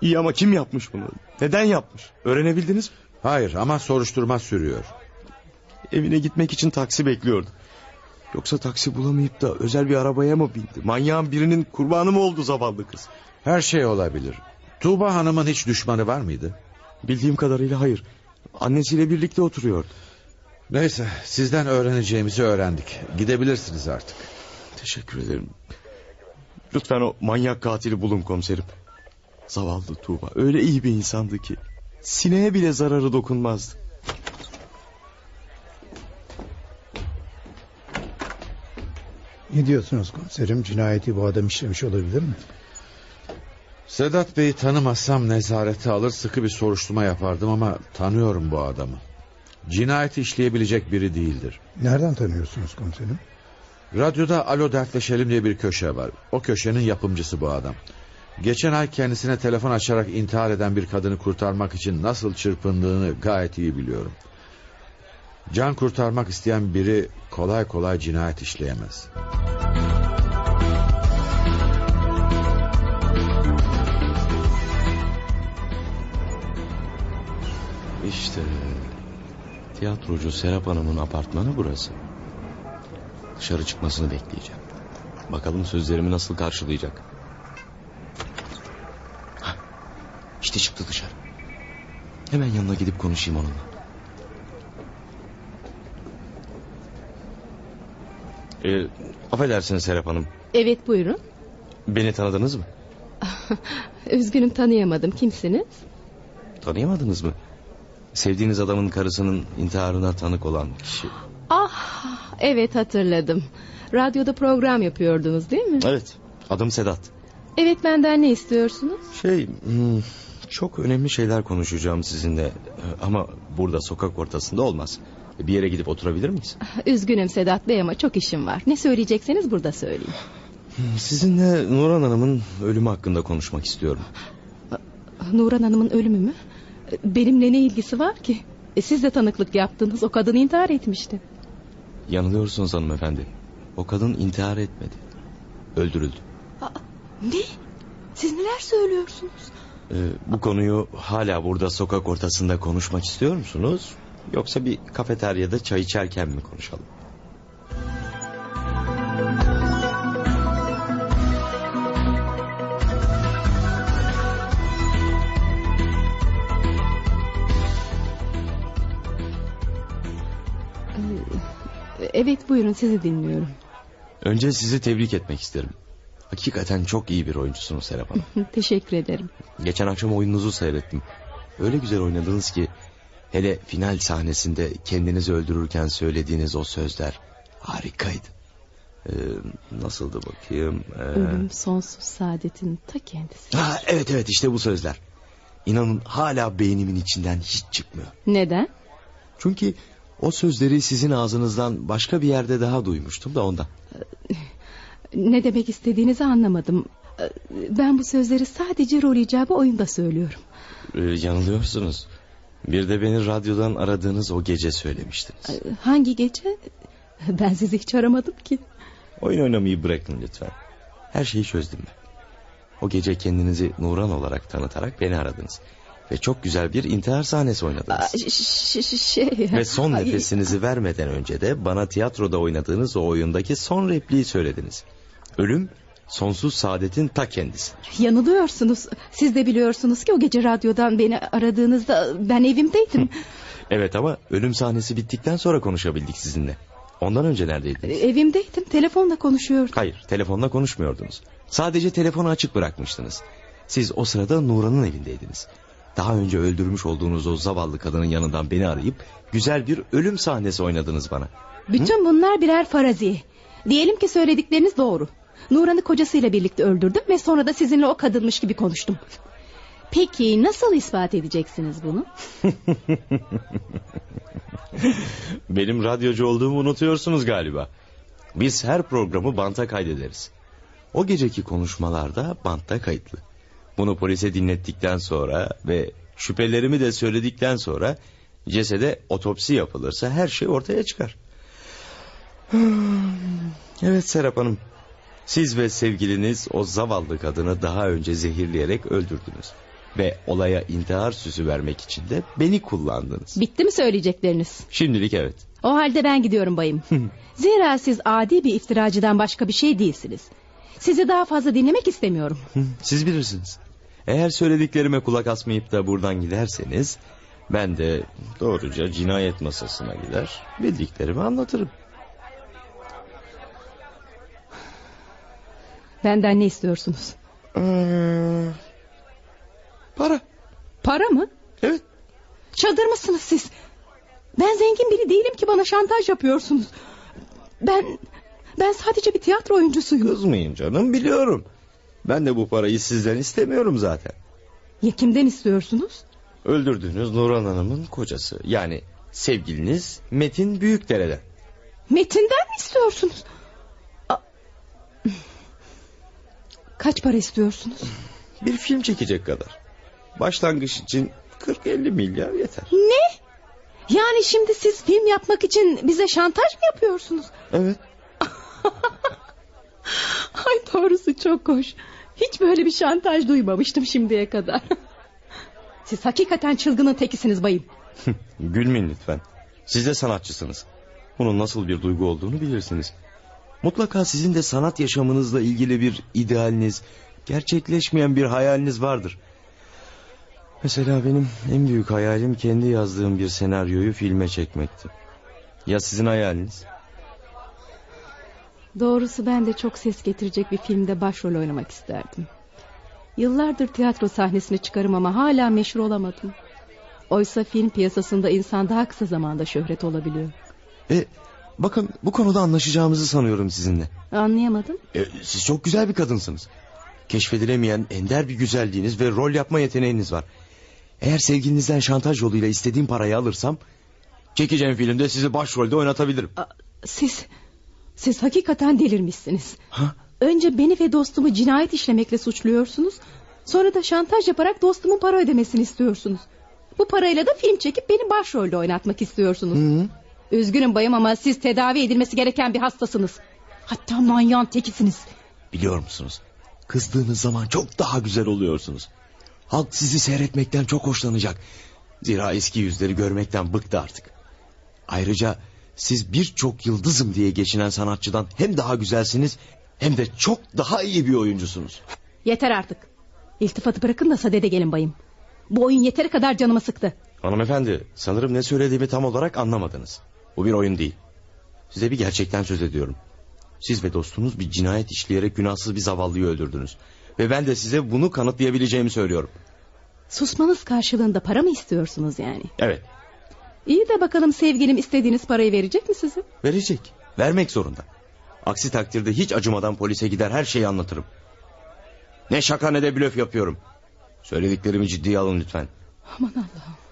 İyi ama kim yapmış bunu? Neden yapmış? Öğrenebildiniz mi? Hayır ama soruşturma sürüyor. Evine gitmek için taksi bekliyordu. Yoksa taksi bulamayıp da özel bir arabaya mı bindi? Manyağın birinin kurbanı mı oldu zavallı kız? Her şey olabilir. Tuğba Hanım'ın hiç düşmanı var mıydı? Bildiğim kadarıyla hayır. Annesiyle birlikte oturuyordu. Neyse sizden öğreneceğimizi öğrendik. Gidebilirsiniz artık. Teşekkür ederim. Lütfen o manyak katili bulun komiserim. Zavallı Tuğba öyle iyi bir insandı ki. Sineğe bile zararı dokunmazdı. Ne diyorsunuz komiserim? Cinayeti bu adam işlemiş olabilir mi? Sedat Bey'i tanımazsam nezarete alır sıkı bir soruşturma yapardım ama tanıyorum bu adamı. Cinayeti işleyebilecek biri değildir. Nereden tanıyorsunuz komiserim? Radyoda Alo Dertleşelim diye bir köşe var. O köşenin yapımcısı bu adam. Geçen ay kendisine telefon açarak intihar eden bir kadını kurtarmak için nasıl çırpındığını gayet iyi biliyorum. Can kurtarmak isteyen biri kolay kolay cinayet işleyemez. İşte tiyatrocu Serap Hanım'ın apartmanı burası. Dışarı çıkmasını bekleyeceğim. Bakalım sözlerimi nasıl karşılayacak. Hah, İşte çıktı dışarı. Hemen yanına gidip konuşayım onunla. Ee, affedersiniz Serap Hanım. Evet buyurun. Beni tanıdınız mı? Üzgünüm tanıyamadım. Kimsiniz? Tanıyamadınız mı? Sevdiğiniz adamın karısının intiharına tanık olan kişi. Ah evet hatırladım. Radyoda program yapıyordunuz değil mi? Evet adım Sedat. Evet benden ne istiyorsunuz? Şey hmm, çok önemli şeyler konuşacağım sizinle ama burada sokak ortasında olmaz. Bir yere gidip oturabilir miyiz? Üzgünüm Sedat Bey ama çok işim var. Ne söyleyecekseniz burada söyleyin. Hmm, Sizinle Nurhan Hanım'ın ölümü hakkında konuşmak istiyorum. Nuran Hanım'ın ölümü mü? Benimle ne ilgisi var ki? E, siz de tanıklık yaptınız. O kadın intihar etmişti. Yanılıyorsunuz hanımefendi. O kadın intihar etmedi. Öldürüldü. Ne? Siz neler söylüyorsunuz? Ee, bu konuyu hala burada sokak ortasında konuşmak istiyor musunuz? Yoksa bir kafeteryada çay içerken mi konuşalım? Evet buyurun sizi dinliyorum. Önce sizi tebrik etmek isterim. Hakikaten çok iyi bir oyuncusunuz Serap Hanım. Teşekkür ederim. Geçen akşam oyununuzu seyrettim. Öyle güzel oynadınız ki... ...hele final sahnesinde kendinizi öldürürken söylediğiniz o sözler harikaydı. Ee, nasıldı bakayım? Ee... Ölüm sonsuz saadetin ta kendisi. Ha, evet evet işte bu sözler. İnanın hala beynimin içinden hiç çıkmıyor. Neden? Çünkü o sözleri sizin ağzınızdan başka bir yerde daha duymuştum da ondan. Ne demek istediğinizi anlamadım. Ben bu sözleri sadece rol icabı oyunda söylüyorum. Ee, yanılıyorsunuz. Bir de beni radyodan aradığınız o gece söylemiştiniz. Hangi gece? Ben sizi hiç aramadım ki. Oyun oynamayı bırakın lütfen. Her şeyi çözdüm ben. O gece kendinizi Nuran olarak tanıtarak beni aradınız. Ve çok güzel bir intihar sahnesi oynadınız. Şey... Ve son Ay, nefesinizi vermeden önce de bana tiyatroda oynadığınız o oyundaki son repliği söylediniz. Ölüm sonsuz saadetin ta kendisi. Yanılıyorsunuz. Siz de biliyorsunuz ki o gece radyodan beni aradığınızda ben evimdeydim. Evet ama ölüm sahnesi bittikten sonra konuşabildik sizinle. Ondan önce neredeydiniz? evimdeydim. Telefonla konuşuyordum. Hayır telefonla konuşmuyordunuz. Sadece telefonu açık bırakmıştınız. Siz o sırada Nuran'ın evindeydiniz. Daha önce öldürmüş olduğunuz o zavallı kadının yanından beni arayıp... ...güzel bir ölüm sahnesi oynadınız bana. Bütün bunlar birer farazi. Diyelim ki söyledikleriniz doğru. Nuran'ı kocasıyla birlikte öldürdüm ve sonra da sizinle o kadınmış gibi konuştum. Peki nasıl ispat edeceksiniz bunu? Benim radyocu olduğumu unutuyorsunuz galiba. Biz her programı banta kaydederiz. O geceki konuşmalarda bantta kayıtlı. Bunu polise dinlettikten sonra ve şüphelerimi de söyledikten sonra cesede otopsi yapılırsa her şey ortaya çıkar. Evet Serap Hanım. Siz ve sevgiliniz o zavallı kadını daha önce zehirleyerek öldürdünüz. Ve olaya intihar süsü vermek için de beni kullandınız. Bitti mi söyleyecekleriniz? Şimdilik evet. O halde ben gidiyorum bayım. Zira siz adi bir iftiracıdan başka bir şey değilsiniz. Sizi daha fazla dinlemek istemiyorum. Siz bilirsiniz. Eğer söylediklerime kulak asmayıp da buradan giderseniz... ...ben de doğruca cinayet masasına gider... ...bildiklerimi anlatırım. Benden ne istiyorsunuz? Ee, para. Para mı? Evet. Çıldırmışsınız siz. Ben zengin biri değilim ki bana şantaj yapıyorsunuz. Ben ben sadece bir tiyatro oyuncusuyum. Kızmayın canım biliyorum. Ben de bu parayı sizden istemiyorum zaten. Ya kimden istiyorsunuz? Öldürdüğünüz Nurhan Hanım'ın kocası. Yani sevgiliniz Metin Büyükdere'den. Metin'den mi istiyorsunuz? A- Kaç para istiyorsunuz? Bir film çekecek kadar. Başlangıç için 40-50 milyar yeter. Ne? Yani şimdi siz film yapmak için bize şantaj mı yapıyorsunuz? Evet. Ay doğrusu çok hoş. Hiç böyle bir şantaj duymamıştım şimdiye kadar. Siz hakikaten çılgının tekisiniz bayım. Gülmeyin lütfen. Siz de sanatçısınız. Bunun nasıl bir duygu olduğunu bilirsiniz. Mutlaka sizin de sanat yaşamınızla ilgili bir idealiniz, gerçekleşmeyen bir hayaliniz vardır. Mesela benim en büyük hayalim kendi yazdığım bir senaryoyu filme çekmekti. Ya sizin hayaliniz? Doğrusu ben de çok ses getirecek bir filmde başrol oynamak isterdim. Yıllardır tiyatro sahnesine çıkarım ama hala meşhur olamadım. Oysa film piyasasında insan daha kısa zamanda şöhret olabiliyor. E, bakın bu konuda anlaşacağımızı sanıyorum sizinle. Anlayamadım. E, siz çok güzel bir kadınsınız. Keşfedilemeyen ender bir güzelliğiniz ve rol yapma yeteneğiniz var. Eğer sevgilinizden şantaj yoluyla istediğim parayı alırsam... ...çekeceğim filmde sizi başrolde oynatabilirim. A, siz, siz hakikaten delirmişsiniz. Ha? Önce beni ve dostumu cinayet işlemekle suçluyorsunuz. Sonra da şantaj yaparak dostumun para ödemesini istiyorsunuz. Bu parayla da film çekip beni başrolde oynatmak istiyorsunuz. Hı. Üzgünüm bayım ama siz tedavi edilmesi gereken bir hastasınız. Hatta manyağın tekisiniz. Biliyor musunuz? Kızdığınız zaman çok daha güzel oluyorsunuz. Halk sizi seyretmekten çok hoşlanacak. Zira eski yüzleri görmekten bıktı artık. Ayrıca siz birçok yıldızım diye geçinen sanatçıdan hem daha güzelsiniz... ...hem de çok daha iyi bir oyuncusunuz. Yeter artık. İltifatı bırakın da sadede gelin bayım. Bu oyun yeteri kadar canımı sıktı. Hanımefendi sanırım ne söylediğimi tam olarak anlamadınız. Bu bir oyun değil. Size bir gerçekten söz ediyorum. Siz ve dostunuz bir cinayet işleyerek günahsız bir zavallıyı öldürdünüz. Ve ben de size bunu kanıtlayabileceğimi söylüyorum. Susmanız karşılığında para mı istiyorsunuz yani? Evet İyi de bakalım sevgilim istediğiniz parayı verecek mi size? verecek. Vermek zorunda. Aksi takdirde hiç acımadan polise gider her şeyi anlatırım. Ne şaka ne de blöf yapıyorum. Söylediklerimi ciddiye alın lütfen. Aman Allah'ım.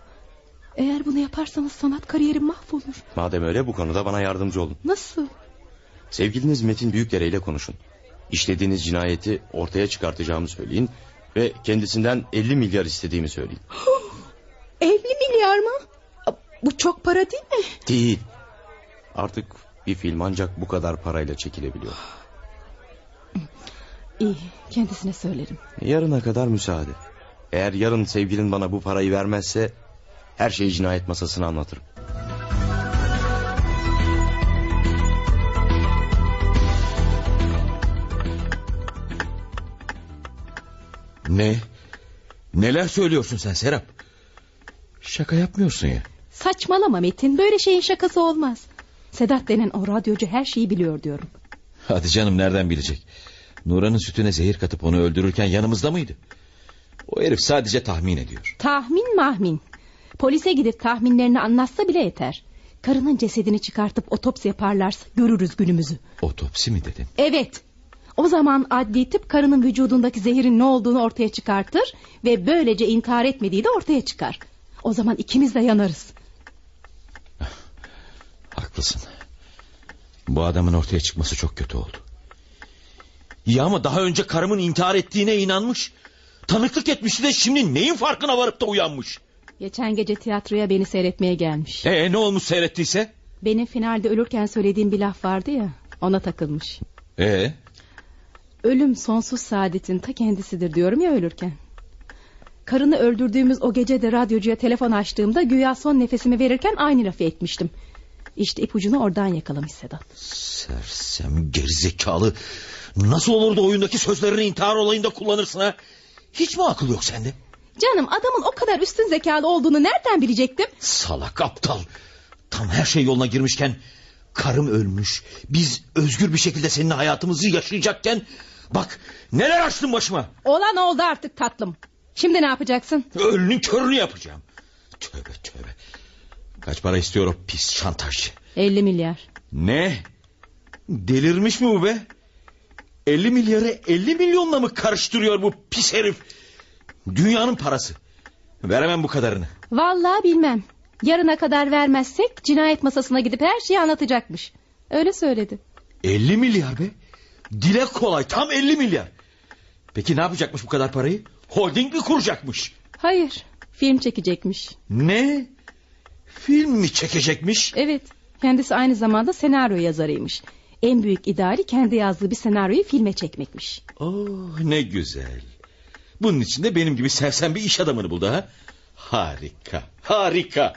Eğer bunu yaparsanız sanat kariyerim mahvolur. Madem öyle bu konuda bana yardımcı olun. Nasıl? Sevgiliniz Metin Büyükdere ile konuşun. İşlediğiniz cinayeti ortaya çıkartacağımı söyleyin... ...ve kendisinden 50 milyar istediğimi söyleyin. 50 milyar mı? Bu çok para değil mi? Değil. Artık bir film ancak bu kadar parayla çekilebiliyor. İyi kendisine söylerim. Yarına kadar müsaade. Eğer yarın sevgilin bana bu parayı vermezse... ...her şeyi cinayet masasına anlatırım. Ne? Neler söylüyorsun sen Serap? Şaka yapmıyorsun ya. Saçmalama Metin böyle şeyin şakası olmaz. Sedat denen o radyocu her şeyi biliyor diyorum. Hadi canım nereden bilecek? Nuran'ın sütüne zehir katıp onu öldürürken yanımızda mıydı? O herif sadece tahmin ediyor. Tahmin mahmin. Polise gidip tahminlerini anlatsa bile yeter. Karının cesedini çıkartıp otopsi yaparlarsa görürüz günümüzü. Otopsi mi dedin? Evet. O zaman adli tıp karının vücudundaki zehirin ne olduğunu ortaya çıkartır ve böylece intihar etmediği de ortaya çıkar. O zaman ikimiz de yanarız. Haklısın. Bu adamın ortaya çıkması çok kötü oldu. Ya ama daha önce karımın intihar ettiğine inanmış. Tanıklık etmişti de şimdi neyin farkına varıp da uyanmış. Geçen gece tiyatroya beni seyretmeye gelmiş. Ee ne olmuş seyrettiyse? Benim finalde ölürken söylediğim bir laf vardı ya ona takılmış. Ee Ölüm sonsuz saadetin ta kendisidir diyorum ya ölürken. Karını öldürdüğümüz o gece de radyocuya telefon açtığımda güya son nefesimi verirken aynı lafı etmiştim. İşte ipucunu oradan yakalamış Sedat. Sersem gerizekalı. Nasıl olur da oyundaki sözlerini intihar olayında kullanırsın ha? Hiç mi akıl yok sende? Canım adamın o kadar üstün zekalı olduğunu nereden bilecektim? Salak aptal. Tam her şey yoluna girmişken karım ölmüş. Biz özgür bir şekilde senin hayatımızı yaşayacakken bak neler açtın başıma. Olan oldu artık tatlım. Şimdi ne yapacaksın? Ölünün körünü yapacağım. Tövbe tövbe. Kaç para istiyor o pis şantajcı? 50 milyar. Ne? Delirmiş mi bu be? 50 milyarı 50 milyonla mı karıştırıyor bu pis herif? Dünyanın parası. Veremem bu kadarını. Vallahi bilmem. Yarına kadar vermezsek cinayet masasına gidip her şeyi anlatacakmış. Öyle söyledi. 50 milyar be. Dile kolay tam 50 milyar. Peki ne yapacakmış bu kadar parayı? Holding mi kuracakmış? Hayır film çekecekmiş. Ne? Film mi çekecekmiş? Evet kendisi aynı zamanda senaryo yazarıymış. En büyük ideali kendi yazdığı bir senaryoyu filme çekmekmiş. Oh ne güzel. Bunun için de benim gibi sersem bir iş adamını buldu ha. Harika, harika.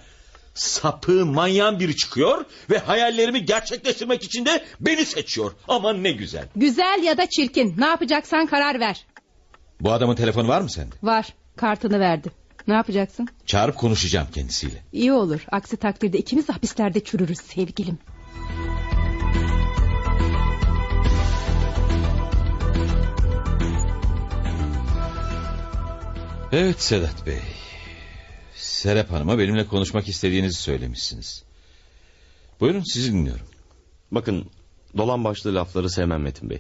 Sapı manyan biri çıkıyor ve hayallerimi gerçekleştirmek için de beni seçiyor. Aman ne güzel. Güzel ya da çirkin ne yapacaksan karar ver. Bu adamın telefonu var mı sende? Var kartını verdi. Ne yapacaksın? Çağırıp konuşacağım kendisiyle. İyi olur. Aksi takdirde ikimiz de hapislerde çürürüz sevgilim. Evet Sedat Bey. Serap Hanım'a benimle konuşmak istediğinizi söylemişsiniz. Buyurun sizi dinliyorum. Bakın dolan başlı lafları sevmem Metin Bey.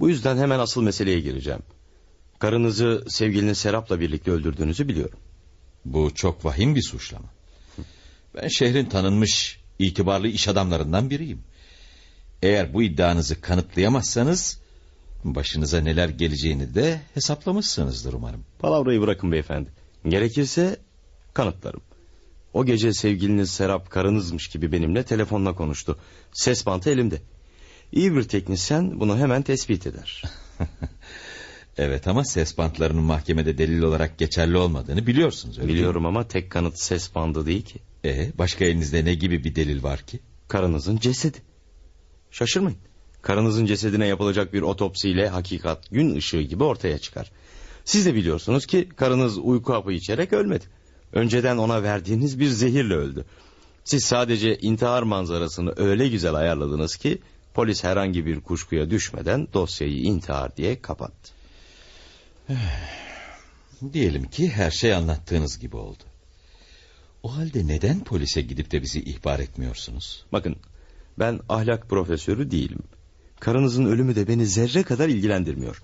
Bu yüzden hemen asıl meseleye gireceğim. Karınızı sevgiliniz Serap'la birlikte öldürdüğünüzü biliyorum. Bu çok vahim bir suçlama. Ben şehrin tanınmış itibarlı iş adamlarından biriyim. Eğer bu iddianızı kanıtlayamazsanız başınıza neler geleceğini de hesaplamışsınızdır umarım. Palavrayı bırakın beyefendi. Gerekirse kanıtlarım. O gece sevgiliniz Serap karınızmış gibi benimle telefonla konuştu. Ses bantı elimde. İyi bir teknisyen bunu hemen tespit eder. evet ama ses bantlarının mahkemede delil olarak geçerli olmadığını biliyorsunuz öyle Biliyorum değil mi? ama tek kanıt ses bandı değil ki. Ee, başka elinizde ne gibi bir delil var ki? Karınızın cesedi. Şaşırmayın. Karınızın cesedine yapılacak bir otopsiyle hakikat gün ışığı gibi ortaya çıkar. Siz de biliyorsunuz ki karınız uyku hapı içerek ölmedi. Önceden ona verdiğiniz bir zehirle öldü. Siz sadece intihar manzarasını öyle güzel ayarladınız ki polis herhangi bir kuşkuya düşmeden dosyayı intihar diye kapattı. Diyelim ki her şey anlattığınız gibi oldu. O halde neden polise gidip de bizi ihbar etmiyorsunuz? Bakın ben ahlak profesörü değilim. Karınızın ölümü de beni zerre kadar ilgilendirmiyor.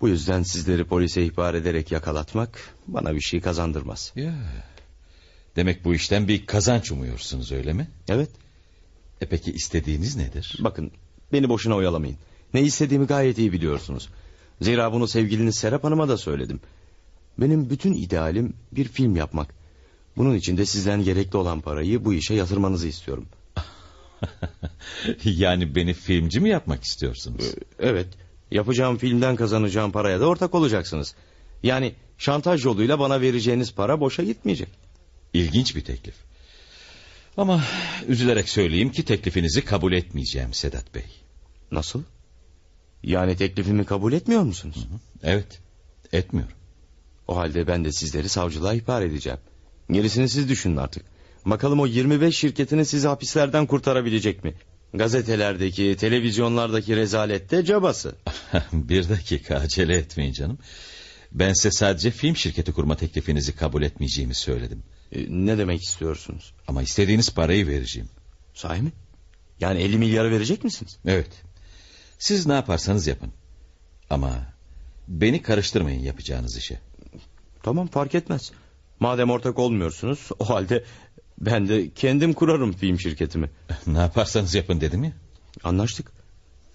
Bu yüzden sizleri polise ihbar ederek yakalatmak bana bir şey kazandırmaz. Ya, demek bu işten bir kazanç umuyorsunuz öyle mi? Evet. E peki istediğiniz nedir? Bakın beni boşuna oyalamayın. Ne istediğimi gayet iyi biliyorsunuz. Zira bunu sevgiliniz Serap Hanım'a da söyledim. Benim bütün idealim bir film yapmak. Bunun için de sizden gerekli olan parayı bu işe yatırmanızı istiyorum. yani beni filmci mi yapmak istiyorsunuz? Evet. Yapacağım filmden kazanacağım paraya da ortak olacaksınız. Yani şantaj yoluyla bana vereceğiniz para boşa gitmeyecek. İlginç bir teklif. Ama üzülerek söyleyeyim ki teklifinizi kabul etmeyeceğim Sedat Bey. Nasıl? Yani teklifimi kabul etmiyor musunuz? Hı hı. Evet, etmiyorum. O halde ben de sizleri savcılığa ihbar edeceğim. Gerisini siz düşünün artık. Bakalım o 25 şirketini sizi hapislerden kurtarabilecek mi? Gazetelerdeki, televizyonlardaki rezalette cabası. bir dakika acele etmeyin canım. Ben size sadece film şirketi kurma teklifinizi kabul etmeyeceğimi söyledim. E, ne demek istiyorsunuz? Ama istediğiniz parayı vereceğim. Sahi mi? Yani 50 milyarı verecek misiniz? Evet. Siz ne yaparsanız yapın. Ama beni karıştırmayın yapacağınız işe. Tamam fark etmez. Madem ortak olmuyorsunuz o halde ben de kendim kurarım film şirketimi. Ne yaparsanız yapın dedim ya. Anlaştık.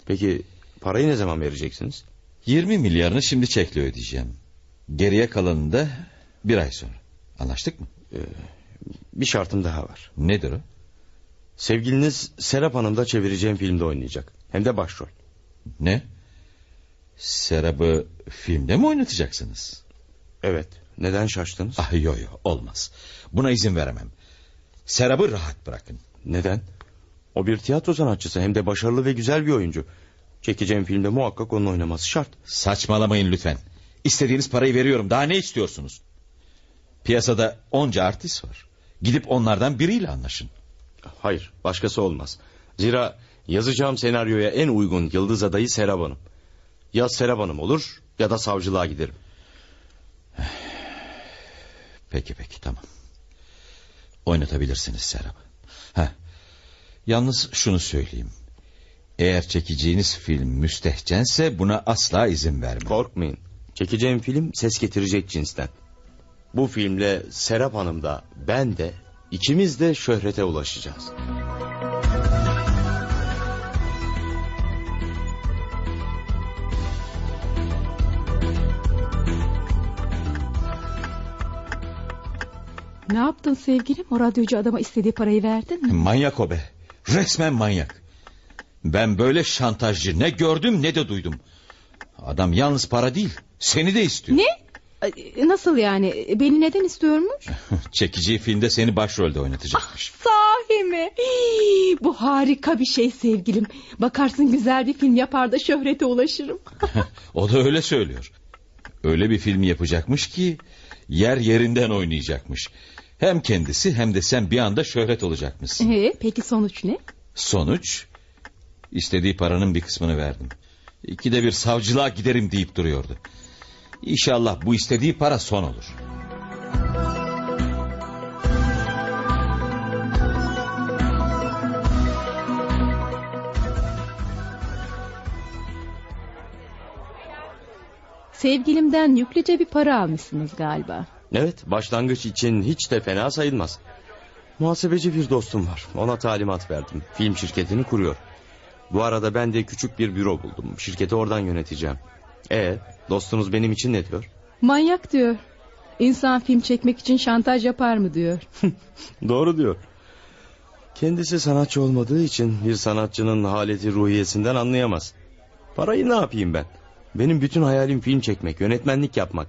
Peki parayı ne zaman vereceksiniz? 20 milyarını şimdi çekle ödeyeceğim. Geriye kalanını da bir ay sonra. Anlaştık mı? Bir şartım daha var. Nedir o? Sevgiliniz Serap Hanım da çevireceğim filmde oynayacak. Hem de başrol. Ne? Serap'ı filmde mi oynatacaksınız? Evet. Neden şaştınız? Ah yo yo olmaz. Buna izin veremem. Serap'ı rahat bırakın. Neden? O bir tiyatro sanatçısı hem de başarılı ve güzel bir oyuncu. Çekeceğim filmde muhakkak onun oynaması şart. Saçmalamayın lütfen. İstediğiniz parayı veriyorum. Daha ne istiyorsunuz? Piyasada onca artist var. Gidip onlardan biriyle anlaşın. Hayır, başkası olmaz. Zira yazacağım senaryoya en uygun yıldız adayı Serap Hanım. Ya Serap Hanım olur ya da savcılığa giderim. Peki peki tamam. Oynatabilirsiniz Serap. Ha. Yalnız şunu söyleyeyim. Eğer çekeceğiniz film müstehcense buna asla izin vermem. Korkmayın. Çekeceğim film ses getirecek cinsten. Bu filmle Serap Hanım da ben de ikimiz de şöhrete ulaşacağız. Ne yaptın sevgilim? O radyocu adama istediği parayı verdin mi? Manyak o be. Resmen manyak. Ben böyle şantajcı ne gördüm ne de duydum. Adam yalnız para değil seni de istiyor. Ne? Nasıl yani? Beni neden istiyormuş? Çekeceği filmde seni başrolde oynatacakmış. Sahi mi? Hii, Bu harika bir şey sevgilim. Bakarsın güzel bir film yapar da şöhrete ulaşırım. o da öyle söylüyor. Öyle bir film yapacakmış ki yer yerinden oynayacakmış. Hem kendisi hem de sen bir anda şöhret olacakmışsın. Ee, peki sonuç ne? Sonuç istediği paranın bir kısmını verdim. İkide bir savcılığa giderim deyip duruyordu. İnşallah bu istediği para son olur. Sevgilimden yüklüce bir para almışsınız galiba. Evet, başlangıç için hiç de fena sayılmaz. Muhasebeci bir dostum var. Ona talimat verdim. Film şirketini kuruyor. Bu arada ben de küçük bir büro buldum. Şirketi oradan yöneteceğim. E, dostunuz benim için ne diyor? Manyak diyor. İnsan film çekmek için şantaj yapar mı diyor. Doğru diyor. Kendisi sanatçı olmadığı için bir sanatçının haleti ruhiyesinden anlayamaz. Parayı ne yapayım ben? Benim bütün hayalim film çekmek, yönetmenlik yapmak.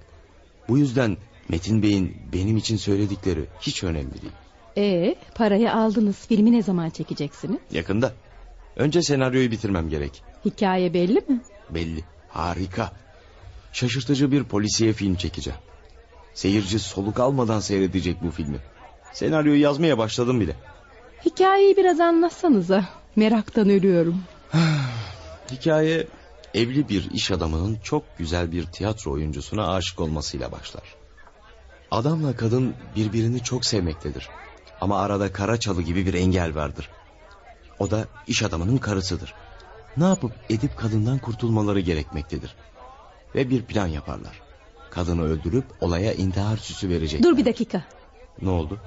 Bu yüzden Metin Bey'in benim için söyledikleri hiç önemli değil. Ee, parayı aldınız. Filmi ne zaman çekeceksiniz? Yakında. Önce senaryoyu bitirmem gerek. Hikaye belli mi? Belli. Harika. Şaşırtıcı bir polisiye film çekeceğim. Seyirci soluk almadan seyredecek bu filmi. Senaryoyu yazmaya başladım bile. Hikayeyi biraz anlatsanıza. Meraktan ölüyorum. Hikaye evli bir iş adamının çok güzel bir tiyatro oyuncusuna aşık olmasıyla başlar. Adamla kadın birbirini çok sevmektedir. Ama arada kara çalı gibi bir engel vardır. O da iş adamının karısıdır. Ne yapıp edip kadından kurtulmaları gerekmektedir. Ve bir plan yaparlar. Kadını öldürüp olaya intihar süsü verecek. Dur bir dakika. Ne oldu?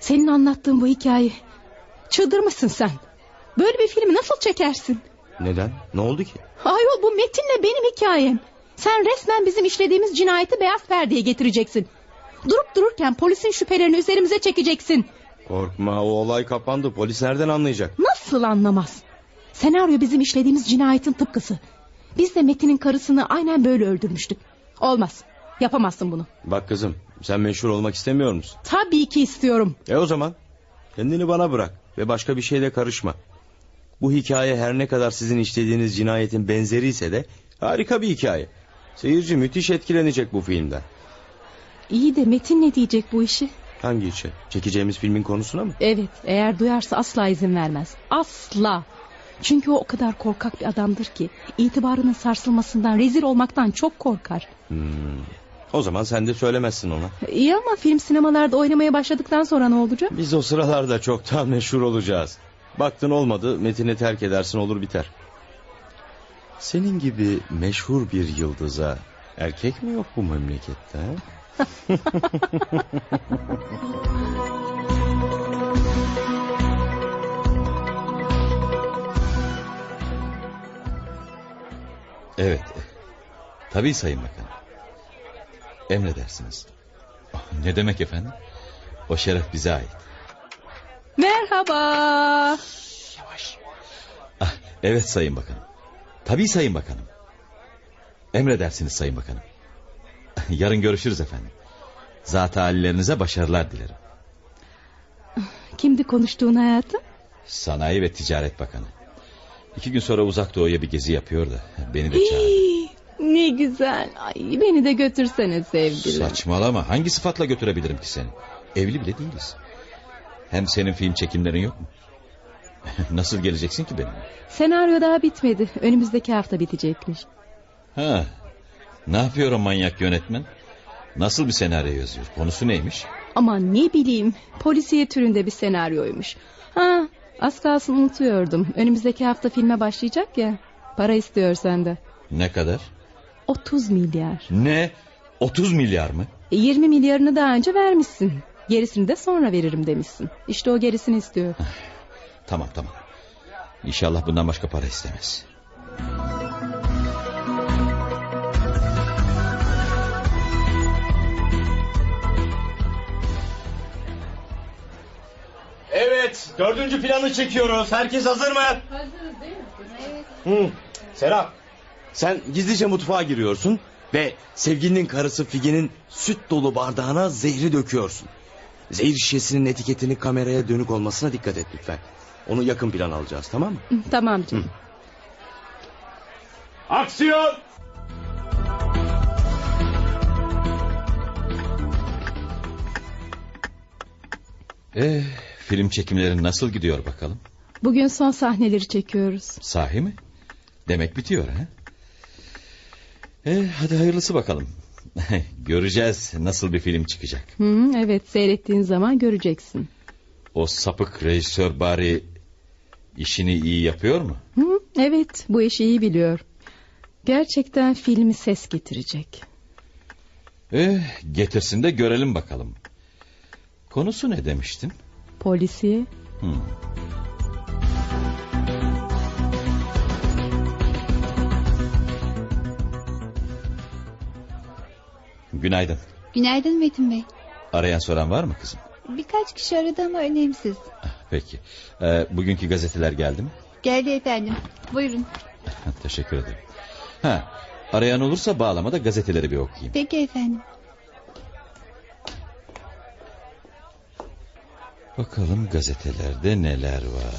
Senin anlattığın bu hikaye. Çıldırmışsın sen. Böyle bir filmi nasıl çekersin? Neden? Ne oldu ki? Ayol bu Metin'le benim hikayem. Sen resmen bizim işlediğimiz cinayeti beyaz perdeye getireceksin. Durup dururken polisin şüphelerini üzerimize çekeceksin. Korkma o olay kapandı. Polis nereden anlayacak? Nasıl anlamaz? Senaryo bizim işlediğimiz cinayetin tıpkısı. Biz de Metin'in karısını aynen böyle öldürmüştük. Olmaz. Yapamazsın bunu. Bak kızım sen meşhur olmak istemiyor musun? Tabii ki istiyorum. E o zaman kendini bana bırak ve başka bir şeyle karışma. Bu hikaye her ne kadar sizin işlediğiniz cinayetin benzeri ise de harika bir hikaye. Seyirci müthiş etkilenecek bu filmden. İyi de Metin ne diyecek bu işi? Hangi işe? Çekeceğimiz filmin konusuna mı? Evet eğer duyarsa asla izin vermez. Asla. Çünkü o o kadar korkak bir adamdır ki itibarının sarsılmasından rezil olmaktan çok korkar. Hmm. O zaman sen de söylemezsin ona. İyi ama film sinemalarda oynamaya başladıktan sonra ne olacak? Biz o sıralarda çoktan meşhur olacağız. Baktın olmadı Metin'i terk edersin olur biter. Senin gibi meşhur bir yıldıza erkek mi yok bu memlekette? Evet. Tabii Sayın Bakanım. Emredersiniz. Ah, Ne demek efendim? O şeref bize ait. Merhaba. Ah, evet Sayın Bakanım. Tabii Sayın Bakanım. Emredersiniz Sayın Bakanım. Yarın görüşürüz efendim. Zat hallerinize başarılar dilerim. Kimdi konuştuğun hayatım? Sanayi ve Ticaret Bakanı. İki gün sonra uzak doğuya bir gezi yapıyor da beni de çağırdı. Ne güzel. Ay, beni de götürsene sevgilim. Saçmalama hangi sıfatla götürebilirim ki seni? Evli bile değiliz. Hem senin film çekimlerin yok mu? Nasıl geleceksin ki benimle? Senaryo daha bitmedi. Önümüzdeki hafta bitecekmiş. Ha, ne yapıyor o manyak yönetmen? Nasıl bir senaryo yazıyor? Konusu neymiş? Ama ne bileyim polisiye türünde bir senaryoymuş. Ha, az kalsın unutuyordum. Önümüzdeki hafta filme başlayacak ya. Para istiyor sende. Ne kadar? 30 milyar. Ne? 30 milyar mı? E, 20 milyarını daha önce vermişsin. Gerisini de sonra veririm demişsin. İşte o gerisini istiyor. Tamam tamam. İnşallah bundan başka para istemez. Evet, dördüncü planı çekiyoruz. Herkes hazır mı? Hazırız değil mi? Hı. Serap, sen gizlice mutfağa giriyorsun ve sevgilinin karısı Figen'in süt dolu bardağına zehri döküyorsun. Zehir şişesinin etiketini kameraya dönük olmasına dikkat et lütfen. Onu yakın plan alacağız tamam mı? Tamam canım. Aksiyon! Eh, film çekimleri nasıl gidiyor bakalım? Bugün son sahneleri çekiyoruz. Sahi mi? Demek bitiyor ha? Eh, hadi hayırlısı bakalım. Göreceğiz nasıl bir film çıkacak. Hı, evet seyrettiğin zaman göreceksin. O sapık rejisör bari işini iyi yapıyor mu? Hı, evet bu işi iyi biliyor. Gerçekten filmi ses getirecek. Eh, getirsin de görelim bakalım. Konusu ne demiştin? Polisiye. Hmm. Günaydın. Günaydın Metin Bey. Arayan soran var mı kızım? Birkaç kişi aradı ama önemsiz. Peki. Ee, bugünkü gazeteler geldi mi? Geldi efendim. Buyurun. Teşekkür ederim. Ha, arayan olursa bağlama da gazeteleri bir okuyayım. Peki efendim. Bakalım gazetelerde neler var.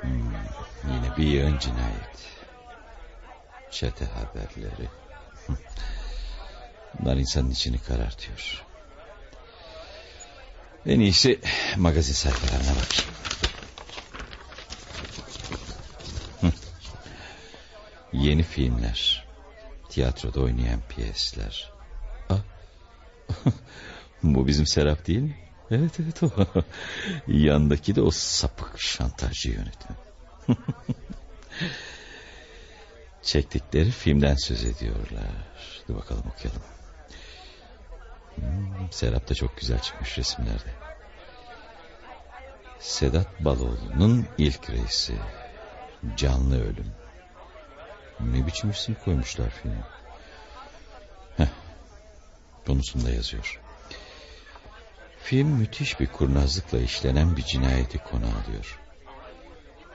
Hmm, yine bir yığın cinayet. Çete haberleri. Bunlar insanın içini karartıyor. En iyisi magazin sayfalarına bakayım. Yeni filmler. Tiyatroda oynayan piyesler. Bu bizim Serap değil mi? Evet evet o. Yandaki de o sapık şantajcı yönetmen. Çektikleri filmden söz ediyorlar. Dur bakalım okuyalım. Hmm, Serap da çok güzel çıkmış resimlerde. Sedat Baloğlu'nun ilk reisi. Canlı ölüm. Ne biçim isim koymuşlar filme. Konusunda yazıyor. Film müthiş bir kurnazlıkla işlenen bir cinayeti konu alıyor.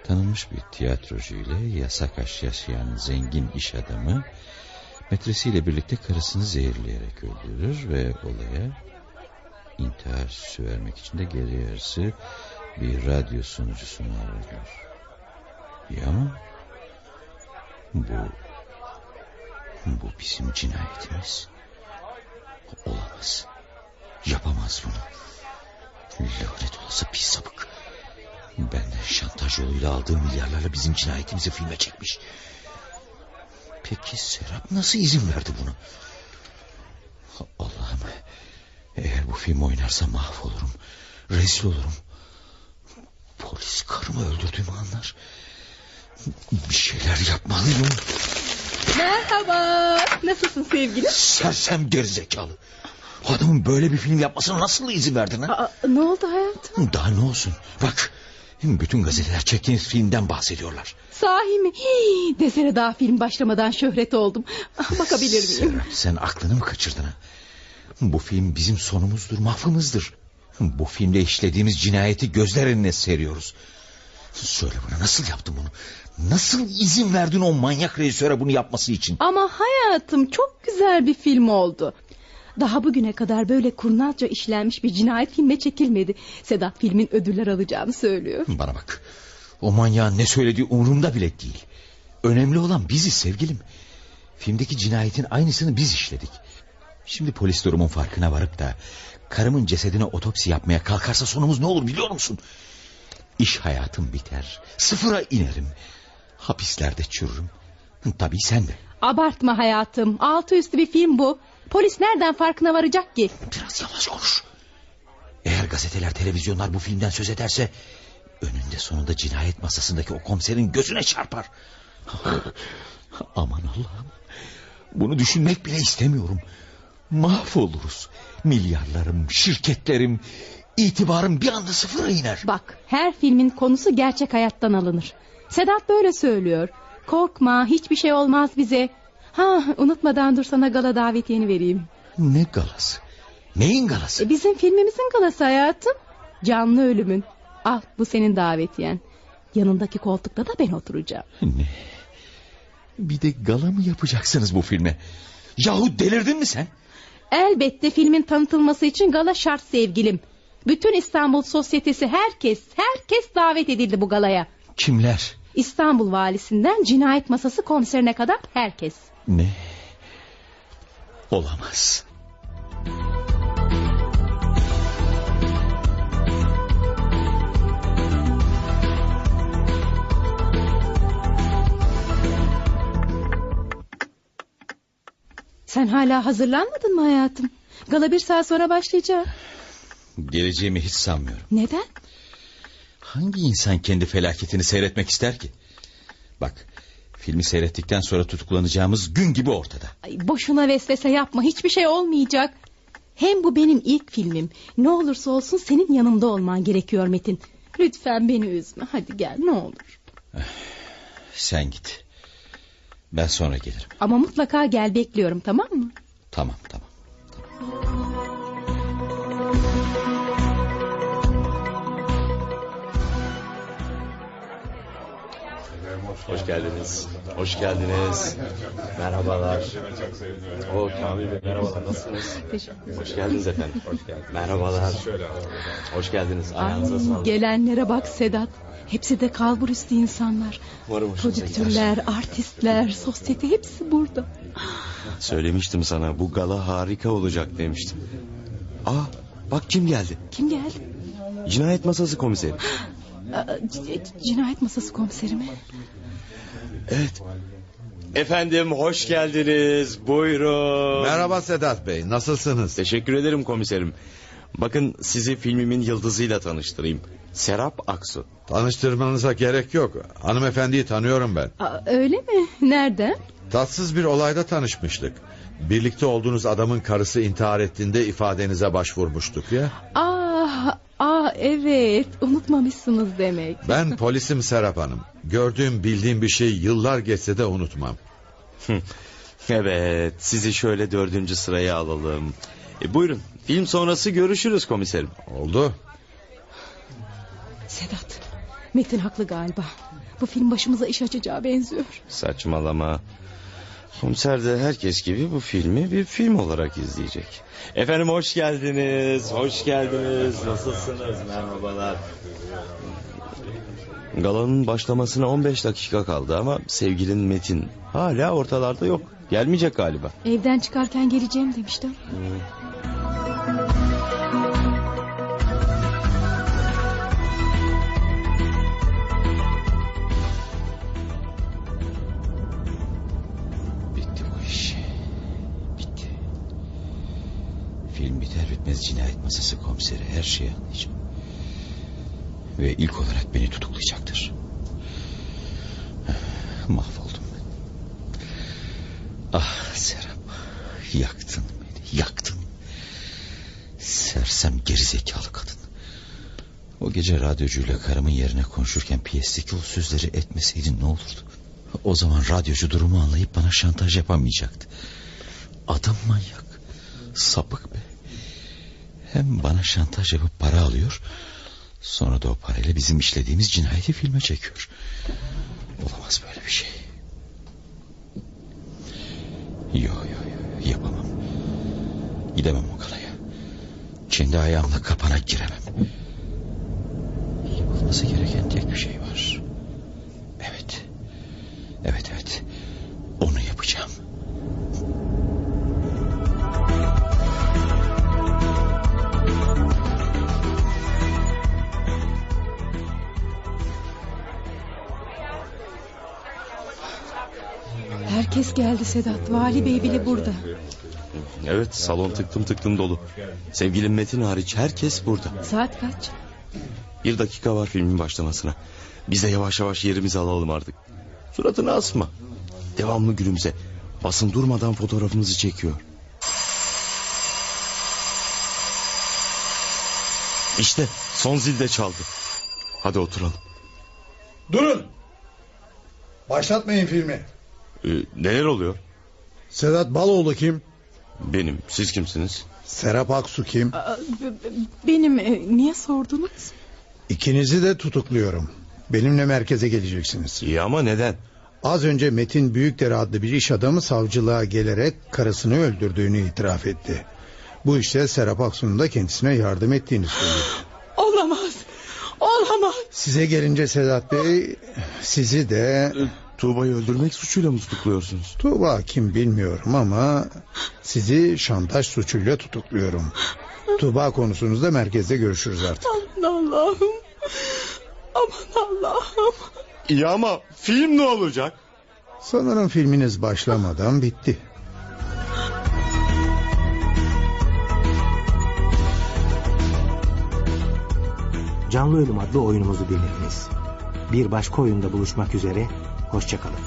Tanınmış bir tiyatrocu ile yasak aşk yaşayan zengin iş adamı... ...metresiyle birlikte karısını zehirleyerek öldürür ve olaya... ...intihar süsü vermek için de geri yarısı... ...bir radyo sunucusunu arıyor. İyi ama... ...bu... ...bu bizim cinayetimiz. Olamaz. Yapamaz bunu. Lanet olası pis sapık. Benden şantaj yoluyla aldığı milyarlarla bizim cinayetimizi filme çekmiş. Peki Serap nasıl izin verdi bunu? Allah'ım. Eğer bu film oynarsa mahvolurum. Rezil olurum. Polis karımı öldürdüğümü anlar. Bir şeyler yapmalıyım. Merhaba. Nasılsın sevgilim? Sersem gerizekalı. Adamın böyle bir film yapmasına nasıl izin verdin ha? Aa, ne oldu hayatım? Daha ne olsun? Bak bütün gazeteler çektiğiniz filmden bahsediyorlar. Sahi mi? Hii, desene daha film başlamadan şöhret oldum. Ah, Bakabilir miyim? Serap, sen aklını mı kaçırdın ha? Bu film bizim sonumuzdur, mahvımızdır. Bu filmde işlediğimiz cinayeti gözler önüne seriyoruz. Söyle bana nasıl yaptın bunu? Nasıl izin verdin o manyak rejisöre bunu yapması için? Ama hayatım çok güzel bir film oldu. Daha bugüne kadar böyle kurnazca işlenmiş bir cinayet filme çekilmedi. Sedat filmin ödüller alacağını söylüyor. Bana bak. O manyağın ne söylediği umurumda bile değil. Önemli olan biziz sevgilim. Filmdeki cinayetin aynısını biz işledik. Şimdi polis durumun farkına varıp da... ...karımın cesedine otopsi yapmaya kalkarsa sonumuz ne olur biliyor musun? İş hayatım biter. Sıfıra inerim. Hapislerde çürürüm. Tabii sen de. Abartma hayatım. Altı üstü bir film bu. Polis nereden farkına varacak ki? Biraz yavaş konuş. Eğer gazeteler, televizyonlar bu filmden söz ederse... ...önünde sonunda cinayet masasındaki o komiserin gözüne çarpar. Aman Allah'ım. Bunu düşünmek bile istemiyorum. Mahvoluruz. Milyarlarım, şirketlerim, itibarım bir anda sıfıra iner. Bak her filmin konusu gerçek hayattan alınır. Sedat böyle söylüyor. Korkma hiçbir şey olmaz bize. Ha unutmadan dur sana gala davetiyeni vereyim. Ne galası? Neyin galası? E, bizim filmimizin galası hayatım. Canlı ölümün. Al bu senin davetiyen. Yanındaki koltukta da ben oturacağım. Ne? Bir de gala mı yapacaksınız bu filme? Yahu delirdin mi sen? Elbette filmin tanıtılması için gala şart sevgilim. Bütün İstanbul sosyetesi herkes, herkes davet edildi bu galaya. Kimler? İstanbul valisinden cinayet masası komiserine kadar herkes. Ne? Olamaz. Sen hala hazırlanmadın mı hayatım? Gala bir saat sonra başlayacak. Geleceğimi hiç sanmıyorum. Neden? Hangi insan kendi felaketini seyretmek ister ki? Bak filmi seyrettikten sonra tutuklanacağımız gün gibi ortada. Ay, boşuna vesvese yapma hiçbir şey olmayacak. Hem bu benim ilk filmim. Ne olursa olsun senin yanımda olman gerekiyor Metin. Lütfen beni üzme hadi gel ne olur. Sen git. Ben sonra gelirim. Ama mutlaka gel bekliyorum tamam mı? Tamam tamam. Hoş geldiniz. Hoş geldiniz. Merhabalar. O Kamil Bey merhabalar nasılsınız? Hoş geldiniz efendim. Hoş geldiniz. Merhabalar. Hoş geldiniz. Ayağınıza Ay, sağlık. gelenlere bak Sedat. Hepsi de kalburüstü insanlar. Umarım Prodüktörler, artistler, sosyete hepsi burada. Söylemiştim sana bu gala harika olacak demiştim. Aa bak kim geldi? Kim geldi? Cinayet masası komiseri. Aa, cinayet masası komiseri mi? Evet. Efendim hoş geldiniz. Buyurun. Merhaba Sedat Bey nasılsınız? Teşekkür ederim komiserim. Bakın sizi filmimin yıldızıyla tanıştırayım. Serap Aksu. Tanıştırmanıza gerek yok. Hanımefendiyi tanıyorum ben. Aa, öyle mi? Nereden? Tatsız bir olayda tanışmıştık. Birlikte olduğunuz adamın karısı intihar ettiğinde ifadenize başvurmuştuk ya. Ah, ah evet unutmamışsınız demek. Ben polisim Serap Hanım. Gördüğüm bildiğim bir şey yıllar geçse de unutmam. Evet sizi şöyle dördüncü sıraya alalım. E, buyurun film sonrası görüşürüz komiserim. Oldu. Sedat, Metin haklı galiba. Bu film başımıza iş açacağı benziyor. Saçmalama. Komiser de herkes gibi bu filmi bir film olarak izleyecek. Efendim hoş geldiniz. Hoş geldiniz. Nasılsınız? Merhabalar. Galanın başlamasına 15 dakika kaldı ama sevgilin Metin hala ortalarda yok. Gelmeyecek galiba. Evden çıkarken geleceğim demiştim. Bitti bu iş. Bitti. Film biter bitmez cinayet masası komiseri her şeyi anlayacağım. Ve ilk olarak beni tutuklayacaktır. Mahvoldum ben. Ah Serap. Yaktın beni. Yaktın. Sersem gerizekalı kadın. O gece radyocuyla karımın yerine konuşurken piyesteki o sözleri etmeseydin ne olurdu? O zaman radyocu durumu anlayıp bana şantaj yapamayacaktı. Adam manyak. Sapık be. Hem bana şantaj yapıp para alıyor... Sonra da o parayla bizim işlediğimiz cinayeti filme çekiyor. Olamaz böyle bir şey. Yo yo yo yapamam. Gidemem o kalaya. Kendi ayağımla kapana giremem. Yapılması gereken tek bir şey var. Evet. Evet evet. Geldi Sedat. Vali Bey bile burada. Evet salon tıklım tıklım dolu. Sevgilim Metin hariç herkes burada. Saat kaç? Bir dakika var filmin başlamasına. Biz de yavaş yavaş yerimizi alalım artık. Suratını asma. Devamlı gülümse. Basın durmadan fotoğrafımızı çekiyor. İşte son zil de çaldı. Hadi oturalım. Durun. Başlatmayın filmi. Ee, neler oluyor? Sedat Baloğlu kim? Benim. Siz kimsiniz? Serap Aksu kim? Benim e, niye sordunuz? İkinizi de tutukluyorum. Benimle merkeze geleceksiniz. İyi ama neden? Az önce Metin Büyükdere adlı bir iş adamı savcılığa gelerek karısını öldürdüğünü itiraf etti. Bu işte Serap Aksu'nun da kendisine yardım ettiğini söyledi. Olamaz. Olamaz. Size gelince Sedat Bey sizi de Tuğba'yı öldürmek suçuyla mı tutukluyorsunuz? Tuğba kim bilmiyorum ama sizi şantaj suçuyla tutukluyorum. Tuğba konusunda merkezde görüşürüz artık. Aman Allah'ım. Aman Allah'ım. İyi ama film ne olacak? Sanırım filminiz başlamadan bitti. Canlı Ölüm adlı oyunumuzu dinlediniz. Bir başka oyunda buluşmak üzere, Hoşçakalın.